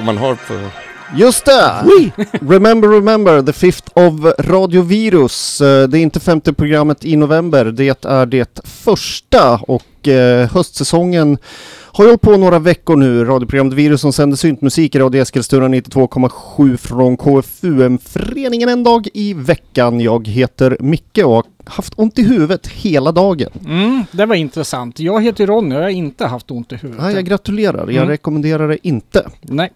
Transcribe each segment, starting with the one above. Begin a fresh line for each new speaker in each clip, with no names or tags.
Man har på...
Just det! remember, remember, the fifth of radiovirus. Eh, Det är inte femte programmet i november, det är det första och eh, höstsäsongen har hållit på några veckor nu. Radioprogrammet Virus som sänder syntmusik i Radio Eskilstuna 92,7 från KFUM-föreningen en dag i veckan. Jag heter Micke och har haft ont i huvudet hela dagen.
Mm, det var intressant. Jag heter Ronny och jag har inte haft ont i huvudet.
Ja, jag gratulerar, jag
Mm.
rekommenderar det inte.
Nej.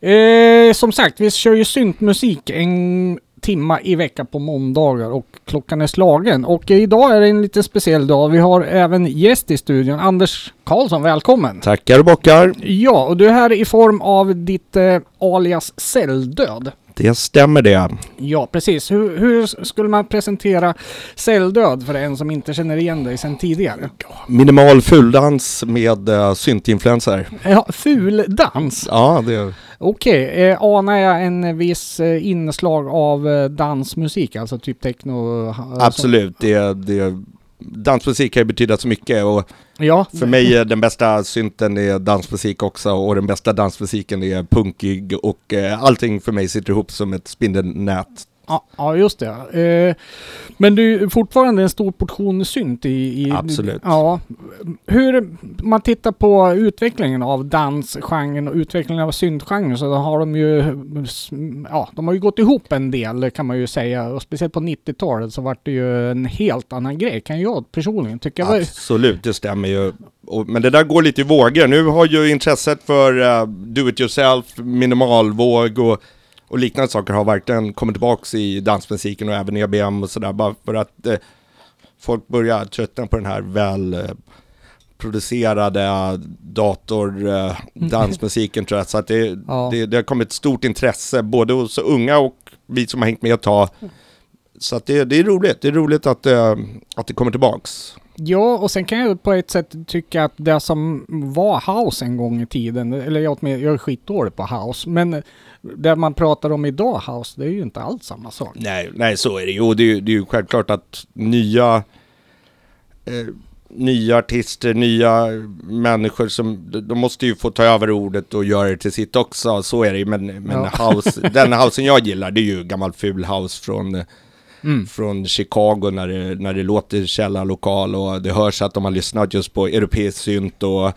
Eh, som sagt, vi kör ju syntmusik en timma i veckan på måndagar och klockan är slagen. Och idag är det en lite speciell dag. Vi har även gäst i studion. Anders Karlsson, välkommen!
Tackar och bockar.
Ja, och du är här i form av ditt eh, alias Celldöd.
Det stämmer det.
Ja, precis. Hur, hur skulle man presentera Celldöd för en som inte känner igen dig sedan tidigare?
Minimal fuldans med uh, syntinfluenser.
Ja, fuldans.
Ja, det...
Okej, eh, anar jag en viss eh, inslag av eh, dansmusik, alltså typ techno?
Absolut. Det, det, dansmusik kan ju betyda så mycket och
ja,
för mig är den bästa synten är dansmusik också och den bästa dansmusiken är punkig och eh, allting för mig sitter ihop som ett spindelnät.
Ja, ja, just det. Eh, men du är fortfarande en stor portion synt i... i
Absolut.
Ja. Hur man tittar på utvecklingen av dansgenren och utvecklingen av syntgenren så har de ju... Ja, de har ju gått ihop en del kan man ju säga. Och speciellt på 90-talet så vart det ju en helt annan grej kan jag personligen tycka.
Absolut, det stämmer ju. Men det där går lite i vågor. Nu har ju intresset för uh, do it yourself, minimalvåg och, och liknande saker har verkligen kommit tillbaks i dansmusiken och även EBM och sådär. Bara för att eh, folk börjar tröttna på den här väl eh, producerade dator eh, dansmusiken tror jag. Så att det,
Ja.
det, det har kommit ett stort intresse både hos unga och vi som har hängt med ett tag. Så att det, det är roligt. Det är roligt att, eh, att det kommer tillbaks.
Ja, och sen kan jag på ett sätt tycka att det som var house en gång i tiden, eller jag, jag är skitdålig på house, men det man pratar om idag house, det är ju inte alls samma sak.
Nej, nej så är det ju. Och det är, det är ju självklart att nya, eh, nya artister, nya människor som, de, de måste ju få ta över ordet och göra det till sitt också. Så är det ju. Men, men
Ja.
house, den housen jag gillar, det är ju gammal ful house från, eh,
Mm.
från Chicago när det, när det låter källarlokal och det hörs att de har lyssnat just på europeisk synt och, och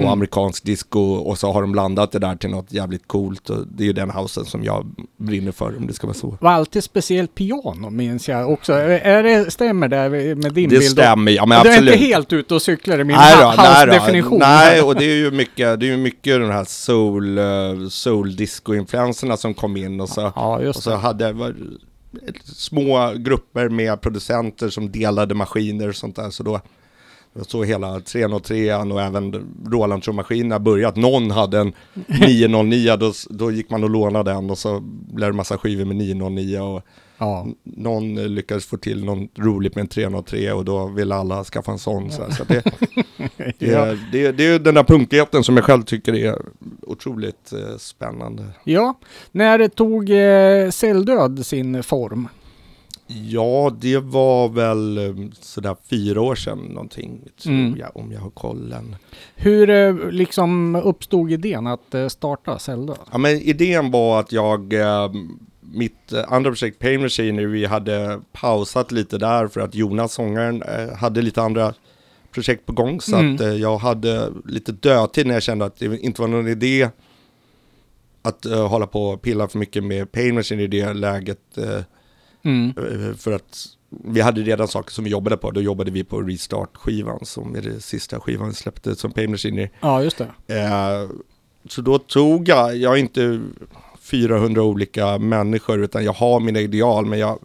Mm.
amerikansk disco och så har de blandat det där till något jävligt coolt och det är ju den housen som jag brinner för om det ska vara så.
var alltid speciellt piano minns jag också. Är det, stämmer det med din
Det
bild?
stämmer, ja men
du är
absolut.
inte helt ute och cyklar i min
då, nej
house-definition.
Nej, och det är ju mycket, det är ju mycket den här soul, uh, soul disco-influenserna som kom in och så,
Ja,
och så
det.
hade ett, små grupper med producenter som delade maskiner och sånt där. Så då, så hela 303 och även Roland-trummaskinerna börjat. Någon hade en 909, då, då gick man och lånade den och så blev det massa skivor med 909 och
Ja.
någon lyckades få till någon roligt med en 303 och då ville alla skaffa en sån. Så, här. så det, det, det, det är den där punkigheten som jag själv tycker är otroligt eh, spännande.
ja, när tog eh, Celldöd sin form?
Ja, det var väl eh, sådär fyra år sedan någonting, tror
Mm.
jag, om jag har kollen.
Hur eh, liksom uppstod idén att eh, starta Celldöd?
Ja, men idén var att jag, mitt andra projekt Pain Machinery, vi hade pausat lite där för att Jonas, sångaren, hade lite andra projekt på gång. Så
Mm.
att eh, jag hade lite dödtid när jag kände att det inte var någon idé att eh, hålla på och pilla för mycket med Pain Machine i det läget. eh,
Mm.
för att vi hade redan saker som vi jobbade på. Då jobbade vi på Restart-skivan som är det sista skivan vi släppte som Pain Machine.
Ja, just det.
Eh, så då tog jag, jag är inte 400 olika människor utan jag har mina ideal men jag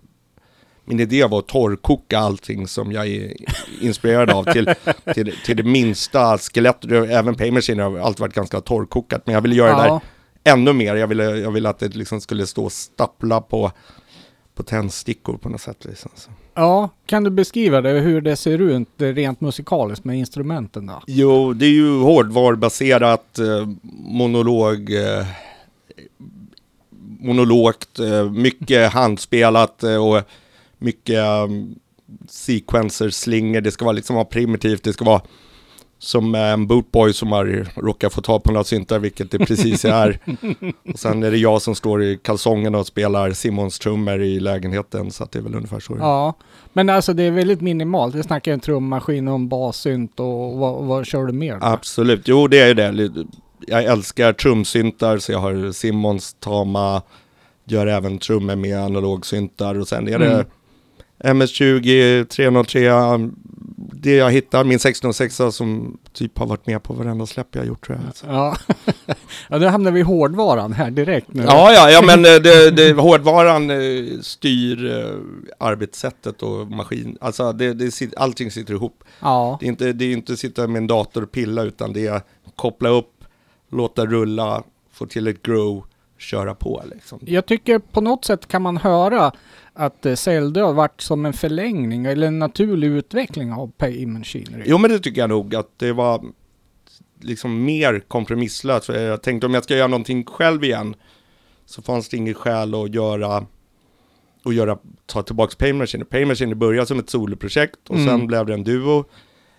min idé var att torrkoka allting som jag är inspirerad av till, till, till det minsta skelettet. Även Pay Machine har alltid varit ganska torrkokat men jag ville göra det
Ja.
där ännu mer. Jag ville, jag ville att det liksom skulle stå och stappla på, på tändstickor på något sätt. Liksom.
Ja, kan du beskriva det, hur det ser ut rent musikaliskt med instrumenten då?
Jo, det är ju hårdvarubaserat, eh, monolog, eh, monologt, eh, mycket handspelat eh, och mycket um, sequencer, slingor. Det ska vara liksom vara primitivt, det ska vara som är en bootboy som har råkat få ta på några syntar, vilket det precis är. och sen är det jag som står i kalsongerna och spelar Simons trummor i lägenheten, så att det är väl ungefär så.
Ja, men alltså det är väldigt minimalt. Vi snackar en trummaskin och en bassynt och vad, vad kör du mer?
Absolut, jo det är det. Jag älskar trumsyntar, så jag har Simons Tama, gör även trummor med analogsyntar och sen är det MS-20, 303, det jag hittar, min 1606 som typ har varit med på varenda släpp jag gjort tror jag.
Ja, ja då hamnar vi i hårdvaran här direkt nu.
Ja, ja, ja men eh, det, det, hårdvaran eh, styr eh, arbetssättet och maskin, alltså det, det, allting sitter ihop.
Ja.
Det är inte, det är inte sitta med en dator och pilla utan det är koppla upp, låta rulla, få till ett grow, köra på liksom.
Jag tycker på något sätt kan man höra att eh, Zelda har varit som en förlängning eller en naturlig utveckling av Pay Machinery.
Jo men det tycker jag nog att det var liksom mer kompromisslöst. För jag tänkte om jag ska göra någonting själv igen så fanns det inget skäl att göra och göra, ta tillbaka Pay Machine. Pay Machine började som ett soloprojekt och mm. sen blev det en duo.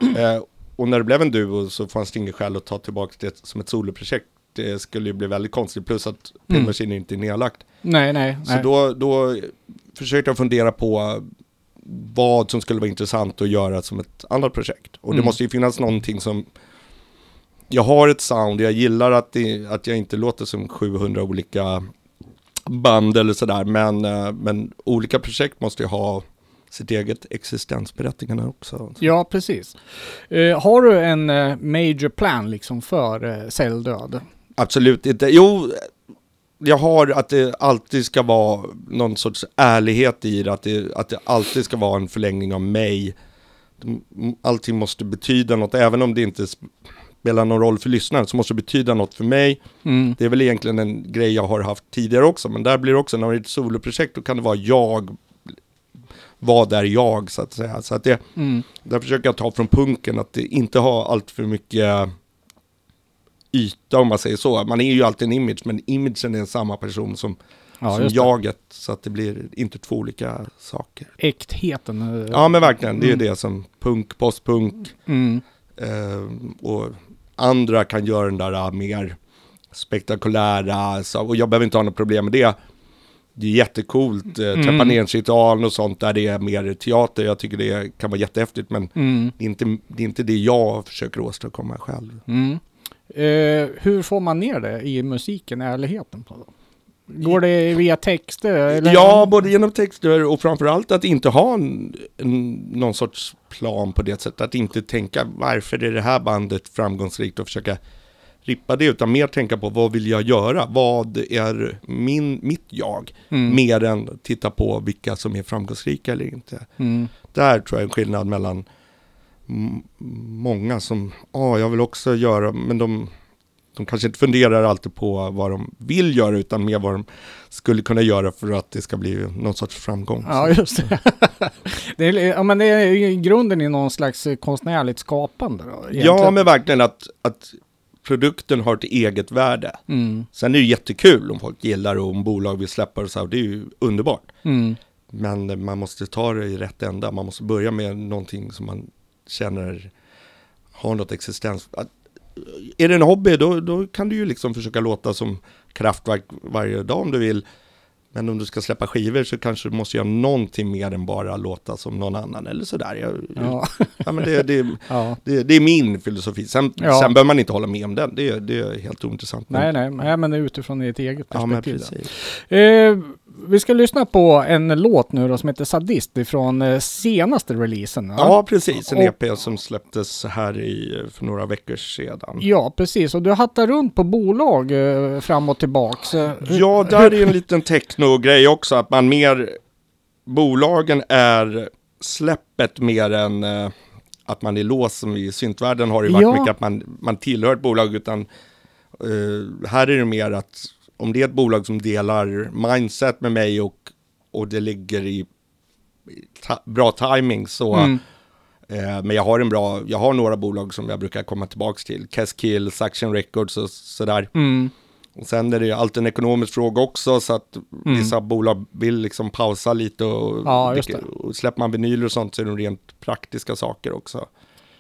Eh, och när det blev en duo så fanns det inget skäl att ta tillbaka det som ett soloprojekt. Det skulle ju bli väldigt konstigt, plus att Pay mm. Machine inte är nedlagt.
Nej, nej.
Så nej. Då, då försökte jag fundera på vad som skulle vara intressant att göra som ett annat projekt. Och mm. det måste ju finnas någonting som jag har ett sound, jag gillar att, det, att jag inte låter som 700 olika band eller sådär, men, eh, men olika projekt måste ju ha sitt eget existensberättigande också.
Ja, precis. Uh, har du en uh, major plan liksom för uh, celldöd?
Absolut inte. Jo, jag har att det alltid ska vara någon sorts ärlighet i det, att det, att det alltid ska vara en förlängning av mig. Allting måste betyda något, även om det inte spelar någon roll för lyssnaren, så måste det betyda något för mig. Mm. Det är väl egentligen en grej jag har haft tidigare också, men där blir det också, när det är ett soloprojekt, då kan det vara jag, vad är jag, så att säga. Så att det, mm. där försöker jag ta från punken, att det inte har allt för mycket yta om man säger så. Man är ju alltid en image, men imagen är samma person som, ja, som jaget. Så att det blir inte två olika saker.
Äktheten. Eh,
ja men verkligen, det är mm. det som punk, postpunk. Mm. Eh, och andra kan göra den där uh, mer spektakulära, så, och jag behöver inte ha något problem med det. Det är jättecoolt, eh, mm. Trepaneringsritualen och sånt där det är mer teater. Jag tycker det kan vara jättehäftigt men mm. det, är inte, det är inte det jag försöker åstadkomma själv.
Mm. Eh, hur får man ner det i musiken, ärligheten på det? Går det via texter? Eller?
Ja, både genom texter och framförallt att inte ha en, en, någon sorts plan på det sättet. Att inte tänka varför är det här bandet framgångsrikt och försöka rippa det, utan mer tänka på vad vill jag göra? Vad är min, mitt jag? Mm. Mer än titta på vilka som är framgångsrika eller inte. Mm. Där tror jag är en skillnad mellan många som, ja, jag vill också göra, men de, de kanske inte funderar alltid på vad de vill göra, utan mer vad de skulle kunna göra för att det ska bli någon sorts framgång.
Ja, just det. det, är, ja, men det är grunden i någon slags konstnärligt skapande då?
Egentligen. Ja, men verkligen att, att produkten har ett eget värde. Mm. Sen är det jättekul om folk gillar och om bolag vill släppa det så här, det är ju underbart. Mm. Men man måste ta det i rätt ända, man måste börja med någonting som man känner har något existens. Är det en hobby då, då kan du ju liksom försöka låta som kraftverk varje dag om du vill. Men om du ska släppa skivor så kanske du måste göra någonting mer än bara låta som någon annan eller sådär. Jag, ja. ja, men det, det, ja. det, det, är min filosofi. Sen, ja. sen behöver man inte hålla med om den. Det, det är helt ointressant.
Nej, nej, nej, men det är utifrån ditt eget perspektiv. Ja, eh, vi ska lyssna på en låt nu då som heter Sadist ifrån eh, senaste releasen.
Ja, ja precis. En och, EP som släpptes här i, för några veckor sedan.
Ja, precis. Och du hattar runt på bolag eh, fram och tillbaks.
Ja, där är en liten techno-grej också. Att man mer... Bolagen är släppet mer än eh, att man är låst som i syntvärlden har det varit ja. mycket att man, man tillhör ett bolag utan uh, här är det mer att om det är ett bolag som delar mindset med mig och, och det ligger i ta, bra timing så mm. eh, men jag har en bra, jag har några bolag som jag brukar komma tillbaka till. Keskill, Saction Records och sådär. Mm. Och sen är det alltid en ekonomisk fråga också så att mm. vissa bolag vill liksom pausa lite och, ja, och släpper man vinyler och sånt så är det rent praktiska saker också.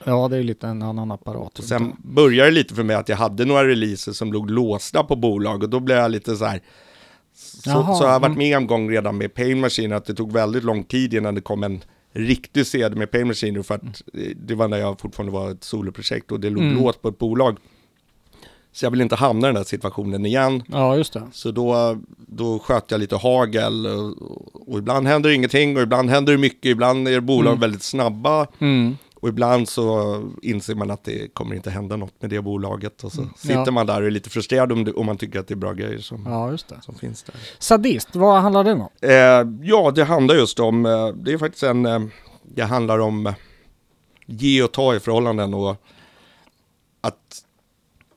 Ja, det är lite en annan apparat.
Och sen började det lite för mig att jag hade några releaser som låg låsta på bolag och då blev jag lite så här. Så,
Jaha,
så har jag varit
mm.
med en gång redan med Pain Machine att det tog väldigt lång tid innan det kom en riktig CD med Pain Machine för att eh, det var när jag fortfarande var ett soloprojekt och det låg
Mm.
låst på ett bolag. Så jag vill inte hamna i den här situationen igen.
Ja, just det.
Så då, då sköt jag lite hagel och, och ibland händer ingenting och ibland händer det mycket. Ibland är bolag
Mm.
väldigt snabba
Mm.
Och ibland så inser man att det kommer inte hända något med det bolaget. Och så sitter
Mm. Ja.
man där och är lite frustrerad om, det, om man tycker att det är bra grejer som,
Ja,
som finns där.
Sadist, vad handlar det om?
Eh, ja, det handlar just om, eh, det är faktiskt en, eh, det handlar om eh, ge och ta i förhållanden och att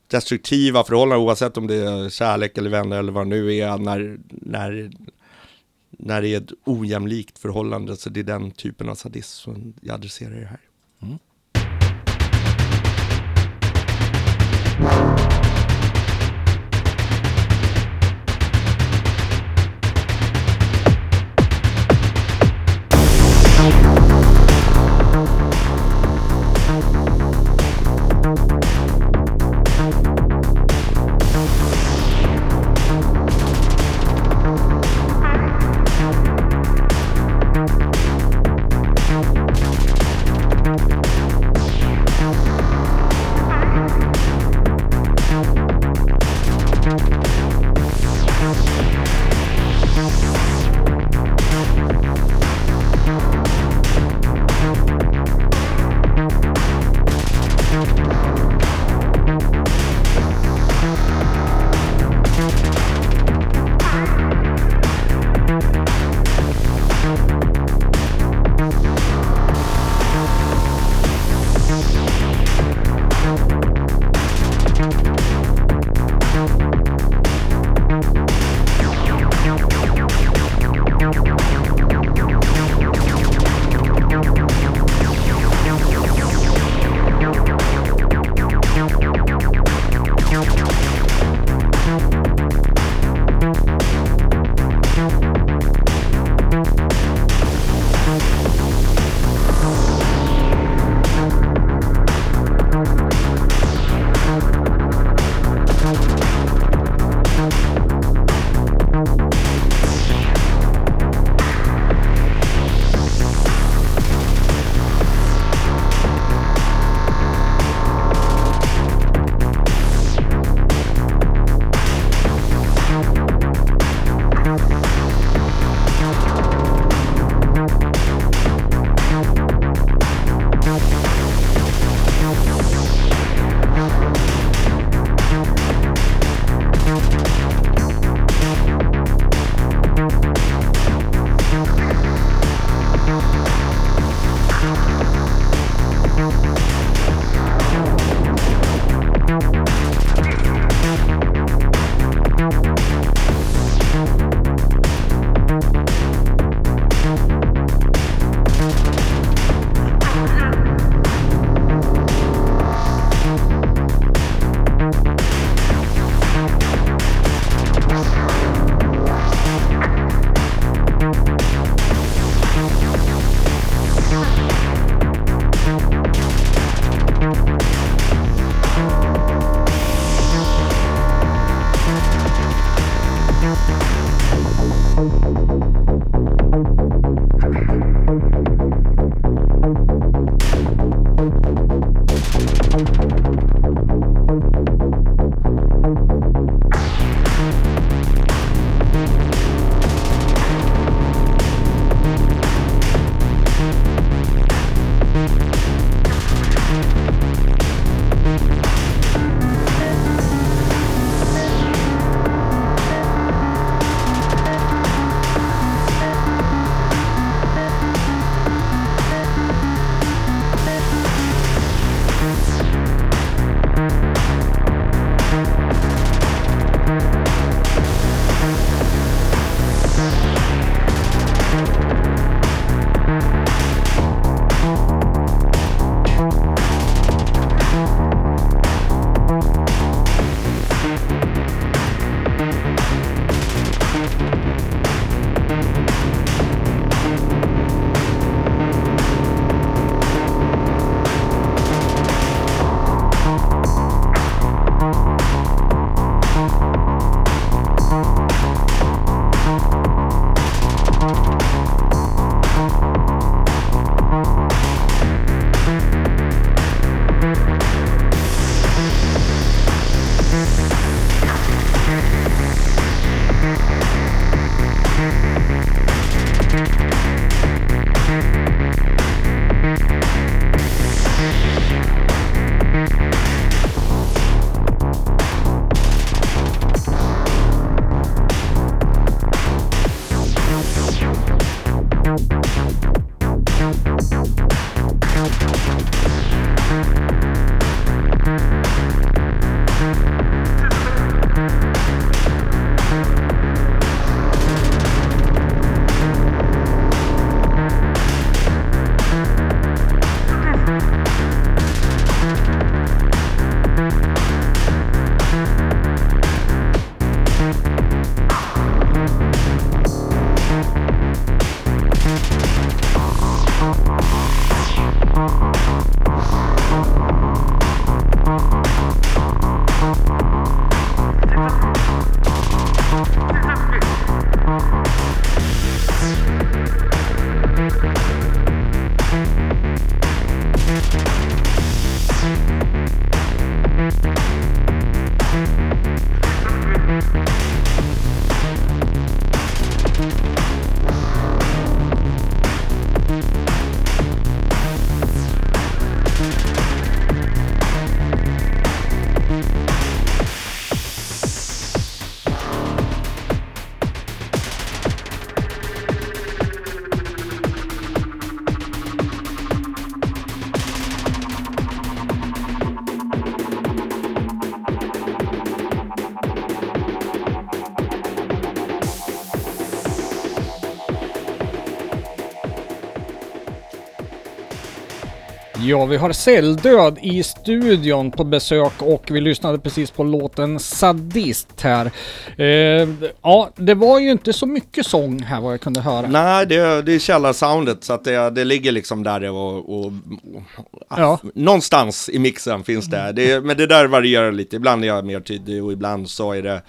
destruktiva förhållanden, oavsett om det är kärlek eller vänner eller vad det nu är, när, när, när det är ett ojämlikt förhållande, så det är den typen av sadism som jag adresserar i det här. Mm.
Thank Ja, vi har Celldöd i studion på besök och vi lyssnade precis på låten Sadist här. Eh, ja, det var ju inte så mycket sång här vad jag kunde höra.
Nej, det, det är källarsoundet så att det, det ligger liksom där och, och, och
Ja.
någonstans i mixen finns det. det. Men det där varierar lite. Ibland är jag mer tydlig och ibland så är det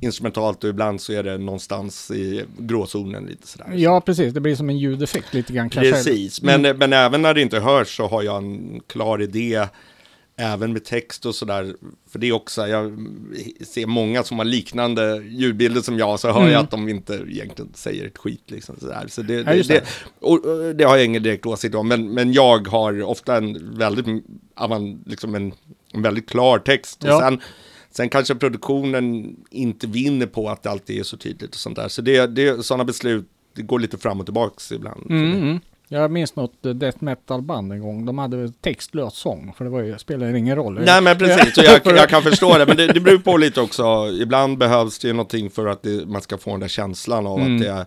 instrumentalt och ibland så är det någonstans i gråzonen lite sådär.
Ja, precis. Det blir som en ljudeffekt lite grann kanske.
Precis, men, men även när det inte hörs så har jag en klar idé. Även med text och sådär. För det är också, jag ser många som har liknande ljudbilder som jag, så hör
Mm.
jag att de inte egentligen säger ett skit. Liksom, sådär. Så det,
Ja,
det, och, och det har jag ingen direkt åsikt om, men, men jag har ofta en väldigt, liksom en, en väldigt klar text. Och
Ja.
sen, sen kanske produktionen inte vinner på att det alltid är så tydligt och sånt där. Så det, det, sådana beslut, det går lite fram och tillbaks ibland.
Mm, mm. Jag minns något death metal-band en gång. De hade textlös sång, för det var ju, spelade ingen roll.
Nej men precis, och jag, jag kan förstå det. Men det, det beror på lite också. Ibland behövs det ju någonting för att det, man ska få den där känslan av
Mm.
att det är...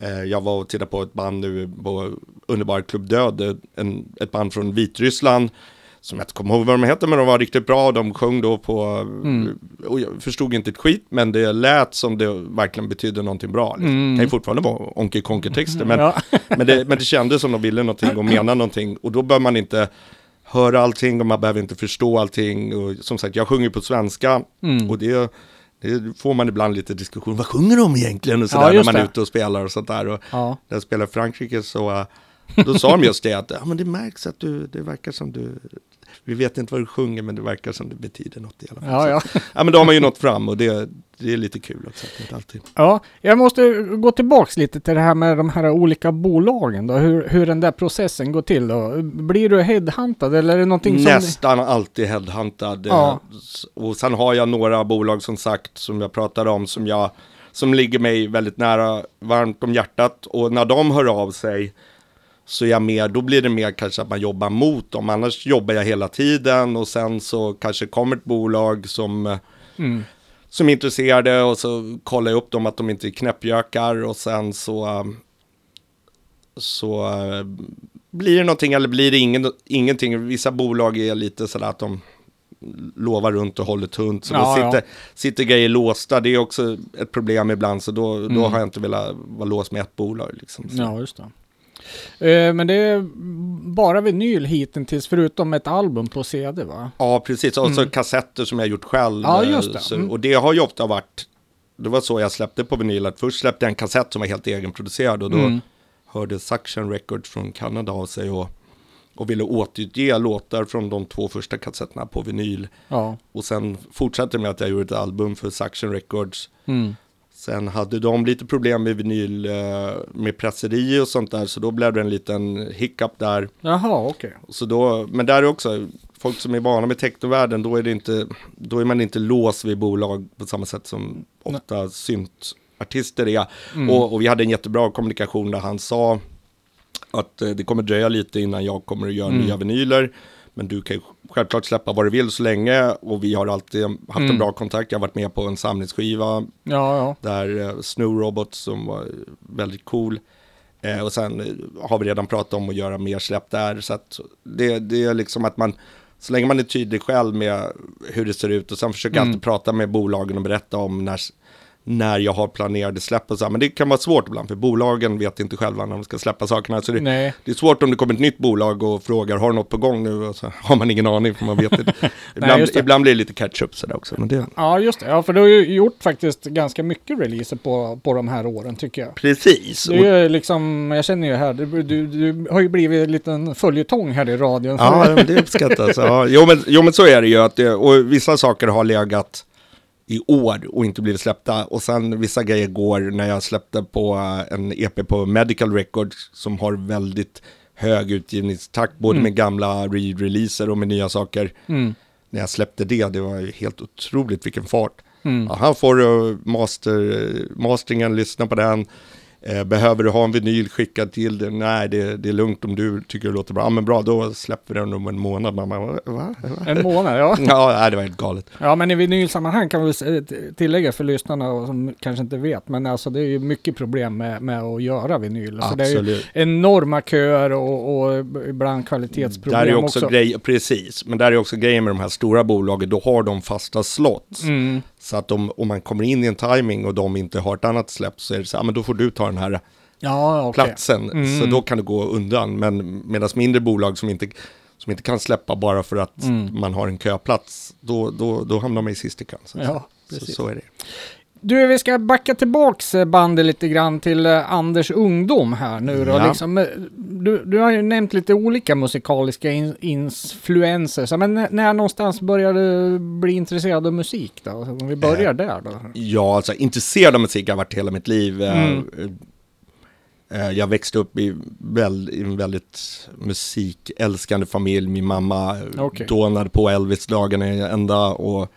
Eh, jag var och tittade på ett band nu på Underbar Klubb Död, en, ett band från Vitryssland. Som jag inte kommer ihåg vad de heter, men de var riktigt bra. De sjöng då på...
Mm.
Och jag förstod inte ett skit, men det lät som det verkligen betydde någonting bra. Liksom.
Mm.
Det kan ju fortfarande vara Onky Konky-texter, men
Ja.
men, det, men det kändes som de ville någonting och menade någonting. Och då bör man inte höra allting och man behöver inte förstå allting. Och som sagt, jag sjunger på svenska
Mm.
och det, det får man ibland lite diskussion. Vad sjunger de egentligen? Och
Ja,
sådär när
just
man är ute och spelar och sånt där. Och
Ja.
när jag spelade i Frankrike så äh, då sa de just det att ja, men det märks att du, det verkar som du, vi vet inte vad du sjunger men det verkar som det betyder något i alla fall.
Ja,
Så,
ja.
ja men då har man ju nått fram och det, det är lite kul också. inte alltid.
ja, jag måste gå tillbaks lite till det här med de här olika bolagen då. Hur, hur den där processen går till då. Blir du headhuntad eller är det någonting som...
Nästan alltid headhuntad.
Ja.
Eh, Och sen har jag några bolag som sagt, som jag pratade om, som, jag, som ligger mig väldigt nära, varmt om hjärtat. Och när de hör av sig så jag mer, då blir det mer kanske att man jobbar mot dem. Annars jobbar jag hela tiden och sen så kanske kommer ett bolag som,
Mm.
som är intresserade och så kollar jag upp dem att de inte är knäppjökar och sen så, så blir det någonting eller blir det ingen, ingenting. Vissa bolag är lite sådär att de lovar runt och håller tunt. Så
Ja,
då
ja.
sitter, sitter grejer låsta. Det är också ett problem ibland. Så då, då
Mm.
har jag inte velat vara låst med ett bolag. Liksom. Så.
Ja, just det. Eh, Men det är bara vinyl hittills förutom ett album på CD va?
Ja, precis. Och så
Mm.
kassetter som jag gjort själv.
Ja, just det.
Så,
Mm.
och det har ju ofta varit, det var så jag släppte på vinyl. Att först släppte jag en kassett som var helt egenproducerad. Och då
Mm.
hörde Suction Records från Kanada av sig och, och ville återge låtar från de två första kassetterna på vinyl.
Ja.
Och sen fortsatte med att jag gjorde ett album för Suction Records.
Mm.
Sen hade de lite problem med vinyl, eh, med presseri och sånt där. Så då blev det en liten hiccup där.
Jaha, okej.
Så då, men där är också, folk som är vana med technovärlden, då är, det inte, då är man inte låst vid bolag på samma sätt som ofta syntartister är.
Mm.
Och, och vi hade en jättebra kommunikation där han sa att eh, det kommer dröja lite innan jag kommer att göra
Mm.
nya vinyler. Men du kan ju självklart släppa vad du vill så länge och vi har alltid haft
Mm.
en bra kontakt. Jag har varit med på en samlingsskiva
Ja, ja.
där eh, Snow Robot som var väldigt cool. Eh, och sen eh, har vi redan pratat om att göra mer släpp där. Så att det, det är liksom att man, så länge man är tydlig själv med hur det ser ut och sen försöker
Mm.
alltid prata med bolagen och berätta om när, när jag har planerade släpp och så. här. Men det kan vara svårt ibland för bolagen vet inte själva när de ska släppa sakerna. Så det,
Nej.
det är svårt om det kommer ett nytt bolag och frågar har du något på gång nu? Och så har man ingen aning för man vet inte. ibland,
det.
ibland blir det lite catch-up sådär också. Men det,
Ja, just det. Ja, för du har ju gjort faktiskt ganska mycket releaser på, på de här åren tycker jag.
precis.
Det är liksom, jag känner ju här, du, du, du har ju blivit en liten följetong här i radion.
Ja, det uppskattas. Ja. Jo, men, jo, men så är det ju. Att det, och vissa saker har legat i år och inte blivit släppta. Och sen vissa grejer går när jag släppte på eh, en EP på Medical Records som har väldigt hög utgivningstakt, både
Mm.
med gamla re-releaser och med nya saker.
Mm.
När jag släppte det, det var helt otroligt vilken fart.
Mm.
Ja, han får uh, master, uh, masteringen, lyssna på den. Eh, behöver du ha en vinyl skickad till dig? Nej, det, det är lugnt om du tycker det låter bra. Ja, men bra, då släpper vi den om en månad. Man bara, va? va?
En månad, ja.
Ja, det var helt galet.
Ja, men i vinylsammanhang kan vi s- tillägga för lyssnarna som kanske inte vet, men alltså det är ju mycket problem med, med att göra vinyl. Alltså, det är ju
Absolut.
enorma köer och, och ibland kvalitetsproblem
Där är också,
också.
grej, precis, men där är också grejen med de här stora bolagen, då har de fasta slots.
Mm.
Så att om, om man kommer in i en timing och de inte har ett annat släpp så är det så här, men då får du ta den här
Ja, okej.
platsen.
Mm.
Så då kan du gå undan. Men medan mindre bolag som inte, som inte kan släppa bara för att
Mm.
man har en köplats, då, då, då hamnar man i sista kön. Så,
Ja,
så, så är det.
Du, vi ska backa tillbaks eh, bandet lite grann till eh, Anders ungdom här nu då.
Ja.
Liksom, eh, du, du har ju nämnt lite olika musikaliska in, influenser, men när, när någonstans började du bli intresserad av musik då? Om vi börjar
Eh,
där då.
Ja, alltså intresserad av musik har jag varit hela mitt liv. Eh,
Mm.
eh, Jag växte upp i, väl, i en väldigt musikälskande familj. Min mamma
Okej.
dånade på Elvis-dagarna ända och,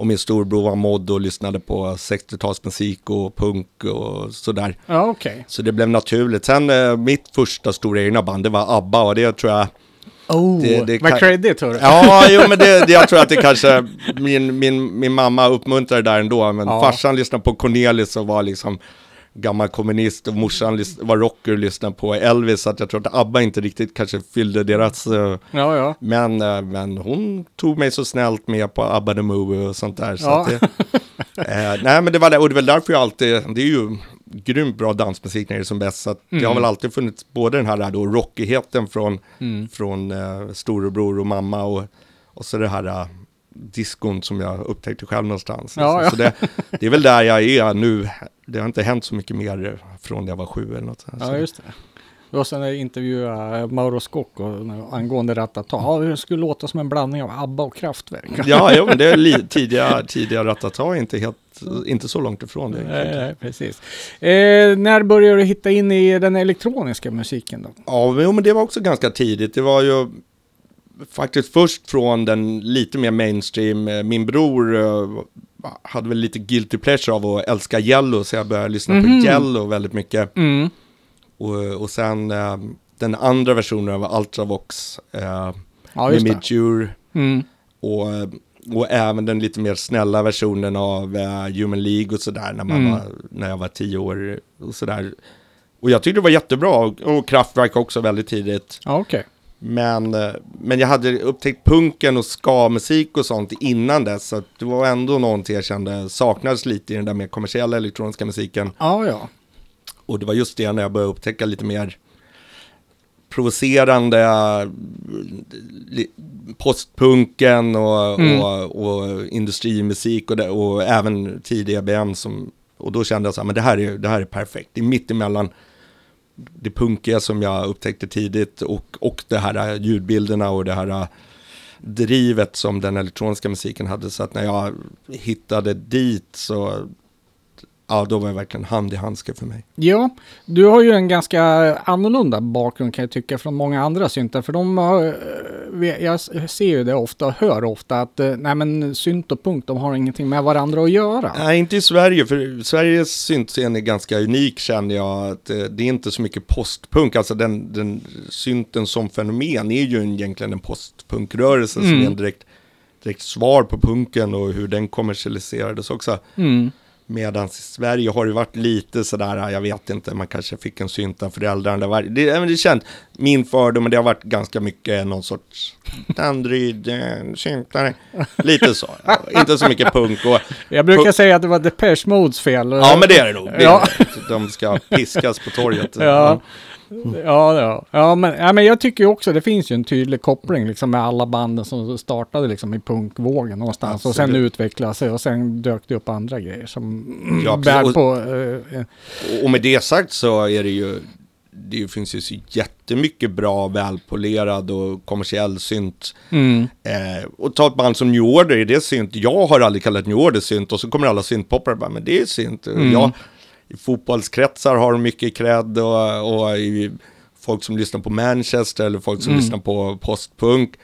och min storbror var mod och lyssnade på 60-talsmusik och punk och sådär.
Ja, okej.
Så det blev naturligt. Sen eh, mitt första stora egna band, det var ABBA och det tror jag...
Oh,
Det- det
vad credit hörru.
Ja, jo men det, det, jag tror att det kanske, min, min, min mamma uppmuntrade det där ändå, men
Ja.
farsan lyssnade på Cornelis och var liksom gammal kommunist och morsan var rocker och lyssnade på Elvis, så att jag tror att ABBA inte riktigt kanske fyllde deras... eh,
Ja, ja.
men, eh, men hon tog mig så snällt med på ABBA the Movie och sånt där. Så
Ja.
det, eh, nej men det var det, och det är väl därför jag alltid, det är ju grymt bra dansmusik när det är som bäst. Så att det har
Mm.
väl alltid funnits både den här då rockigheten från,
Mm.
från eh, storebror och mamma och, och så det här eh, diskon som jag upptäckte själv någonstans.
Ja,
så
ja.
så det, det är väl där jag är nu. Det har inte hänt så mycket mer från när jag var sju eller något. sånt.
Ja, just det. Och sen intervjuade Mauro Scocco angående Ratata. Ja, det skulle låta som en blandning av ABBA och Kraftwerk.
Ja, jo, men det är tidiga, tidiga Ratata, inte, helt, inte så långt ifrån det.
Nej, nej, precis. Eh, när började du hitta in i den elektroniska musiken då?
Ja, men det var också ganska tidigt. Det var ju faktiskt först från den lite mer mainstream. Eh, Min bror eh, hade väl lite guilty pleasure av att älska Yellow, så jag började lyssna
Mhm.
på Yellow väldigt mycket.
Mm.
Och, och sen eh, den andra versionen av Ultravox eh,
Ja.
Midjure.
Mm.
Och, och även den lite mer snälla versionen av eh, Human League och sådär när, man
Mm.
var, när jag var tio år och sådär. Och jag tyckte det var jättebra och, och Kraftwerk också väldigt tidigt.
Ja, okej.
Men, eh, men jag hade upptäckt punken och ska-musik och sånt innan dess. Så det var ändå någonting jag kände saknades lite i den där mer kommersiella elektroniska musiken.
Ja, ja.
Och det var just det när jag började upptäcka lite mer provocerande eh, postpunken och,
Mm.
och, och industrimusik och, det, och även tidig EBM som och då kände jag så här, men det här är, det här är perfekt. Det är mitt emellan det punkiga som jag upptäckte tidigt och, och det här ljudbilderna och det här äh, drivet som den elektroniska musiken hade. Så att när jag hittade dit så, ja då var det verkligen hand i handske för mig.
Ja, du har ju en ganska annorlunda bakgrund kan jag tycka från många andra syntar. För de har, eh, jag ser ju det ofta och hör ofta att eh, nej men synt och punk de har ingenting med varandra att göra.
Nej, inte i Sverige, för Sveriges syntscen är ganska unik känner jag. Att, eh, det är inte så mycket postpunk, alltså den, den synten som fenomen är ju egentligen en postpunkrörelse som
Mm.
är en direkt, direkt svar på punken och hur den kommersialiserades också.
Mm.
Medan i Sverige har det varit lite sådär, jag vet inte, man kanske fick en synt av föräldrarna. Det, var, det, det känt, min fördom, men det har varit ganska mycket någon sorts Android, eh, syntare, lite så. inte så mycket punk och
Jag brukar
Pu-
säga att det var Depeche Modes fel.
Ja men det är det nog.
Ja.
De ska piskas på torget.
Ja. Ja, ja. ja, men, ja, men jag tycker ju också det finns ju en tydlig koppling liksom med alla banden som startade liksom i punkvågen någonstans och sen
Absolut.
utvecklade sig och sen dök det upp andra grejer som
Ja,
bär
precis.
på... eh,
Och- Och med det sagt så är det ju, det finns ju så jättemycket bra, välpolerad och kommersiell synt.
mm,
Eh, och ta ett band som New Order, är det synt? Jag har aldrig kallat New Order synt och så kommer alla syntpoppare bara, men det är synt. Och
Mm.
Jag, I fotbollskretsar har de mycket cred och, och i folk som lyssnar på Manchester eller folk som
Mm.
lyssnar på postpunk.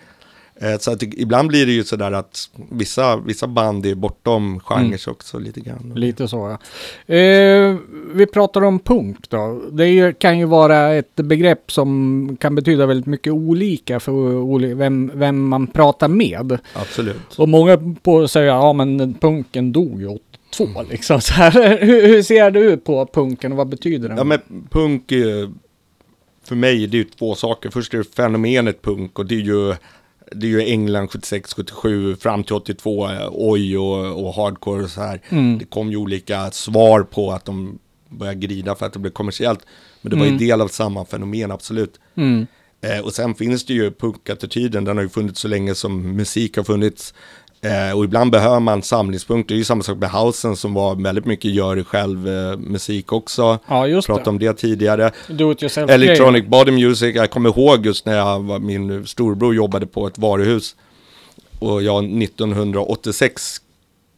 Eh, Så att ibland blir det ju sådär att vissa, vissa band är bortom genrer också lite grann.
Lite så ja. Eh, vi pratar om punk då. Det ju, kan ju vara ett begrepp som kan betyda väldigt mycket olika för vem, vem man pratar med.
Absolut.
Och många på säger ja men punken dog ju 82 liksom. Så här, hur, hur ser du på punken och vad betyder den?
Ja men punk är ju, för mig det är ju två saker. Först är det fenomenet punk och det är ju, det är ju England 76, 77 fram till 82, eh, oj och, och hardcore och så här.
Mm.
Det kom ju olika svar på att de började grida för att det blev kommersiellt. Men det var ju
Mm.
del av samma fenomen, absolut.
Mm.
Eh, och sen finns det ju punkattityden, den har ju funnits så länge som musik har funnits. Eh, och ibland behöver man samlingspunkter, det är ju samma sak med housen som var väldigt mycket gör det själv eh, musik också.
Ja just
Pratade
det.
om det tidigare.
Do it yourself
Electronic Body Music, jag kommer ihåg just när jag var, min storbror jobbade på ett varuhus. Och jag 1986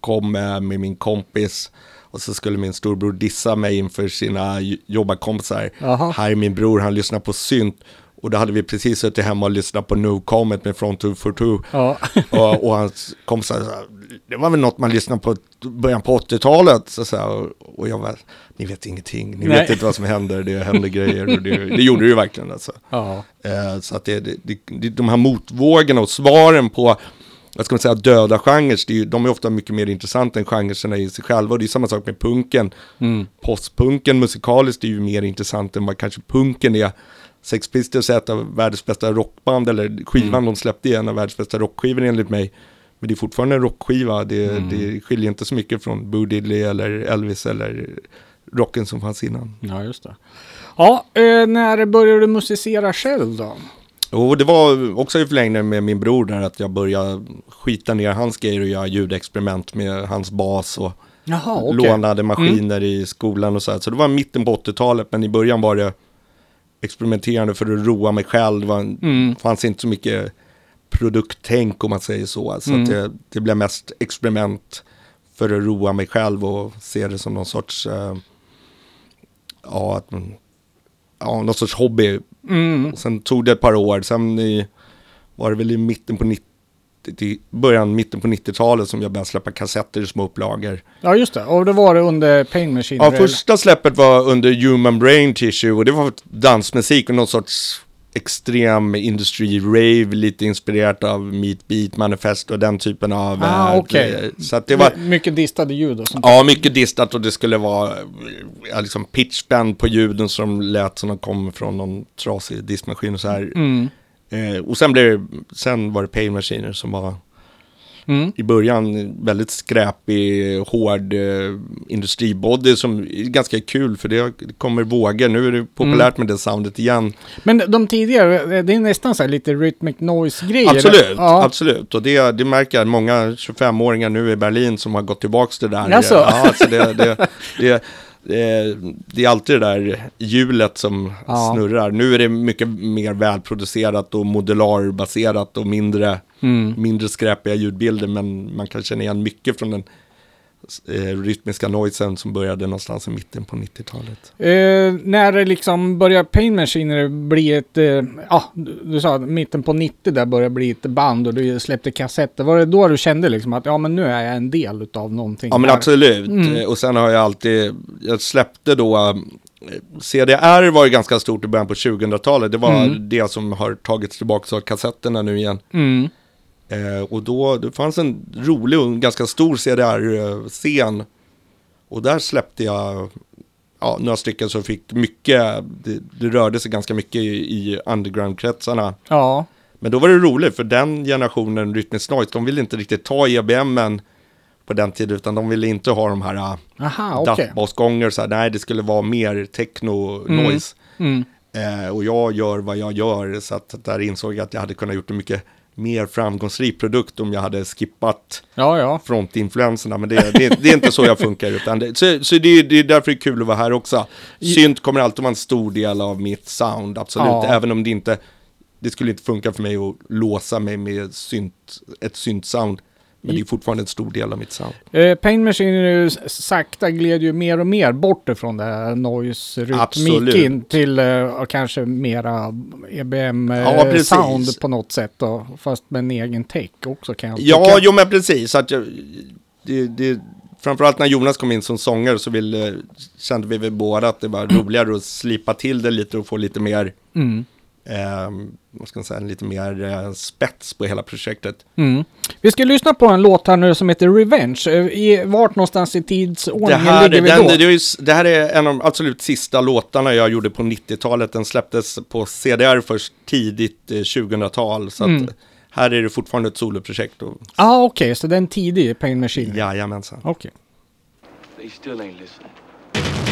kom med, med min kompis. Och så skulle min storbror dissa mig inför sina jobbarkompisar. Här är min bror, han lyssnar på synt. Och då hade vi precis suttit hemma och lyssnat på No Comment med Front 242.
Ja.
Och, och hans kompisar sa, det var väl något man lyssnade på början på 80-talet. Så, så här, och, och jag var, ni vet ingenting, ni
Nej.
vet inte vad som händer, det händer grejer. Och det, det gjorde det ju verkligen alltså.
ja.
Eh, så att det, det, det, det, de här motvågorna och svaren på, vad ska man säga, döda genrer, det är, ju- de är ofta mycket mer intressanta än genrerna i sig själva. Och det är samma sak med punken.
Mm.
Postpunken musikaliskt är ju mer intressant än vad kanske punken är. Sex Pistols är ett av världens bästa rockband, eller skivan
Mm.
de släppte är en av världens bästa rockskivor enligt mig. Men det är fortfarande en rockskiva, det,
Mm.
det skiljer inte så mycket från Bo Diddley eller Elvis eller rocken som fanns innan.
ja, just det. Ja, eh, när började du musicera själv då?
Och det var också i förlängningen med min bror där att jag började skita ner hans grejer och göra ljudexperiment med hans bas och
Jaha, okej.
lånade maskiner i skolan och så här. Så det var mitten på 80-talet men i början var det experimenterande för att roa mig själv. Det
Mm.
fanns inte så mycket produkttänk om man säger så. Så
Mm.
det, det blev mest experiment för att roa mig själv och se det som någon sorts, eh, ja, att, ja, någon sorts hobby
Mm.
och sen tog det ett par år, sen i, var det väl i mitten på 90, i början, mitten på 90-talet som jag började släppa kassetter i små upplagor.
Ja, just det. Och det var det under Pain Machine?
Ja, första släppet var under Human Brain Tissue och det var dansmusik och någon sorts extrem industri rave, lite inspirerat av Meat Beat Manifest och den typen av...
Ah,
eh,
okej.
Så att det var...
My- Mycket distade ljud och sånt.
Ja, mycket distat och det skulle vara ja, liksom pitchbend på ljuden som lät som de kom från någon trasig diskmaskin och så här.
Mm.
Eh, och sen, blev det, sen var det Pain Machiner som var
Mm.
i början väldigt skräpig, hård eh, industribody som är ganska kul för det kommer vågor. Nu är det populärt
Mm.
med det soundet igen.
Men de tidigare, det är nästan så här lite rhythmic noise-grejer.
Absolut,
Ja.
absolut. Och det, det märker många 25-årigar nu i Berlin som har gått tillbaka till det där.
Jaså?
Ja, alltså det, det, det, det, det är alltid det där hjulet som
Ja.
snurrar. Nu är det mycket mer välproducerat och modularbaserat och mindre
Mm.
mindre skräpiga ljudbilder men man kan känna igen mycket från den eh, rytmiska noisen som började någonstans i mitten på 90-talet.
Eh, när det liksom börjar Pain Machiner bli ett, eh, ja, du, du sa att mitten på 90 där började bli ett band och du släppte kassetter. Var det då du kände liksom att ja men nu är jag en del utav någonting?
Ja men
här?
absolut.
Mm.
Eh, Och sen har jag alltid, jag släppte då, eh, CDR var ju ganska stort i början på 2000-talet. Det var
Mm.
det som har tagits tillbaka av kassetterna nu igen.
Mm.
Eh, och då det fanns en rolig och ganska stor CDR-scen. Och där släppte jag ja, några stycken som fick mycket, det, det rörde sig ganska mycket i, i underground-kretsarna.
Ja.
Men då var det roligt för den generationen Rytmisk Noise, de ville inte riktigt ta EBMen på den tiden utan de ville inte ha de här dattbasgånger så här, nej det skulle vara mer techno-noise.
Mm.
Eh, och jag gör vad jag gör så att där insåg jag att jag hade kunnat gjort en mycket mer framgångsrik produkt om jag hade skippat
Ja, ja.
frontinfluenserna. Men det, det, det är inte så jag funkar. Utan det, så så det, är- det är därför det är kul att vara här också. Synt kommer alltid vara en stor del av mitt sound, absolut.
Ja.
Även om det inte, det skulle inte funka för mig att låsa mig med synt, ett synt-sound. Men det är fortfarande en stor del av mitt sound.
Eh, Pain Machine är ju sakta gled ju mer och mer bort ifrån det här noise
Absolut.
rytmiken till eh, kanske mera EBM eh,
Ja,
sound på något sätt då. Fast med en egen take också kan jag
Ja,
tycka.
jo men precis. Att jag, det, det, framförallt när Jonas kom in som sångare så ville, kände vi väl båda att det var roligare att slipa till det lite och få lite mer,
Mm.
Eh, vad ska man säga, lite mer eh, spets på hela projektet.
Mm. Vi ska lyssna på en låt här nu som heter Revenge. Eh, I, vart någonstans i
Det
tidsordningen
här,
ligger vi
den,
då?
det, är det här är en av de absolut sista låtarna jag gjorde på 90-talet. Den släpptes på CDR först tidigt eh, 2000-tal. Så
Mm.
att här är det fortfarande ett soloprojekt. Och,
ah, okej, så den tidig Pain Machine.
jajamensan.
Okej.
They still ain't listening.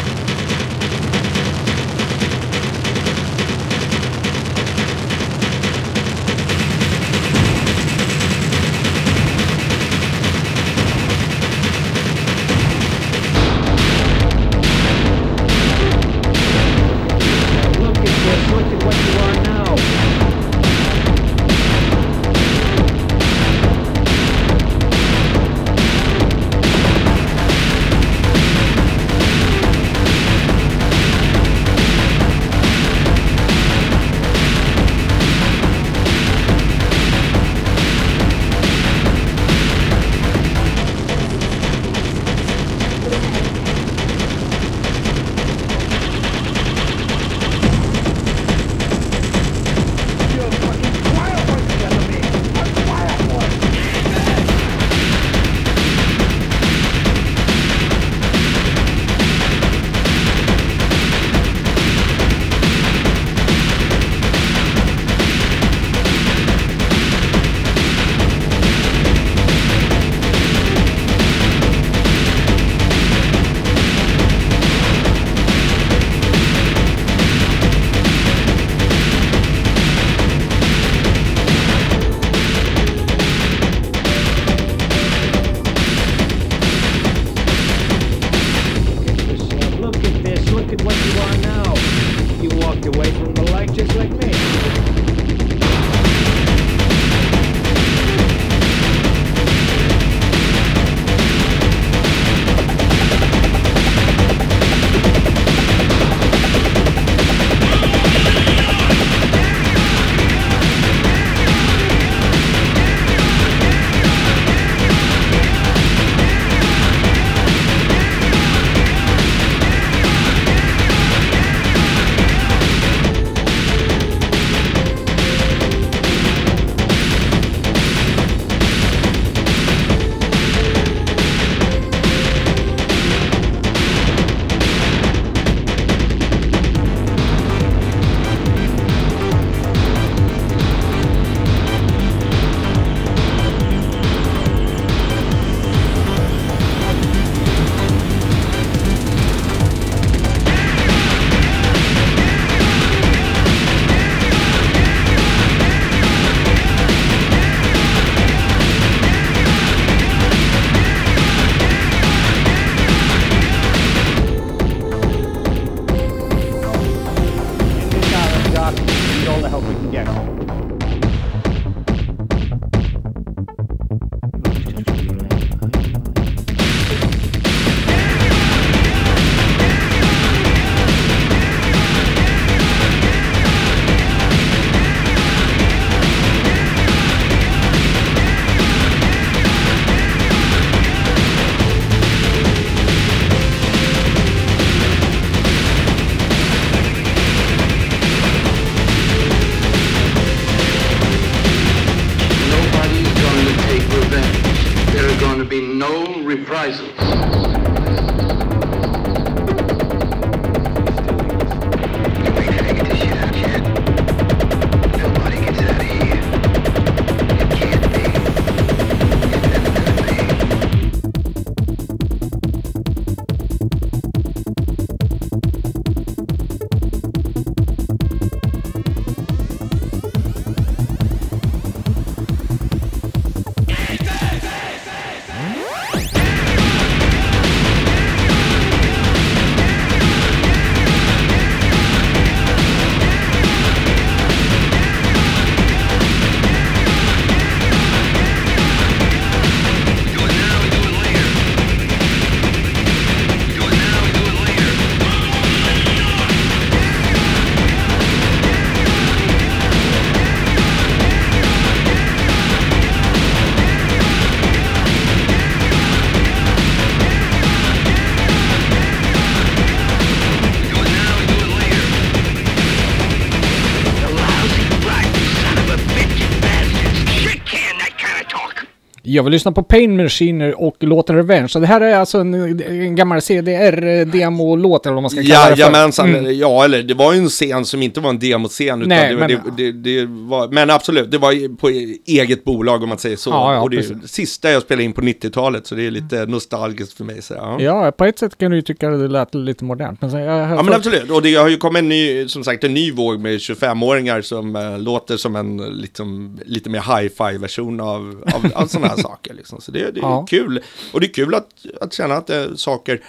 Jag vill lyssna på Pain Maskiner och låten Revenge. Så det här är alltså en, en gammal CDR-demo-låt eller vad man ska kalla det för.
Jajamensan,
Mm.
ja eller det var ju en scen som inte var en demoscen utan
Nej,
det,
men-
det, det, det var, men absolut, det var på eget bolag om man säger så.
Ja, ja,
och det
precis.
sista jag spelade in på 90-talet så det är lite nostalgiskt för mig. Så, ja.
Ja, på ett sätt kan du ju tycka att det lät lite modernt. Men så,
Ja men absolut, och det har ju kommit en ny, som sagt en ny våg med 25-åringar som eh, låter som en liksom, lite mer hi-fi version av, av, av sådana här saker. Liksom. Så det, det är
Ja.
kul. Och det är kul att, att känna att eh, saker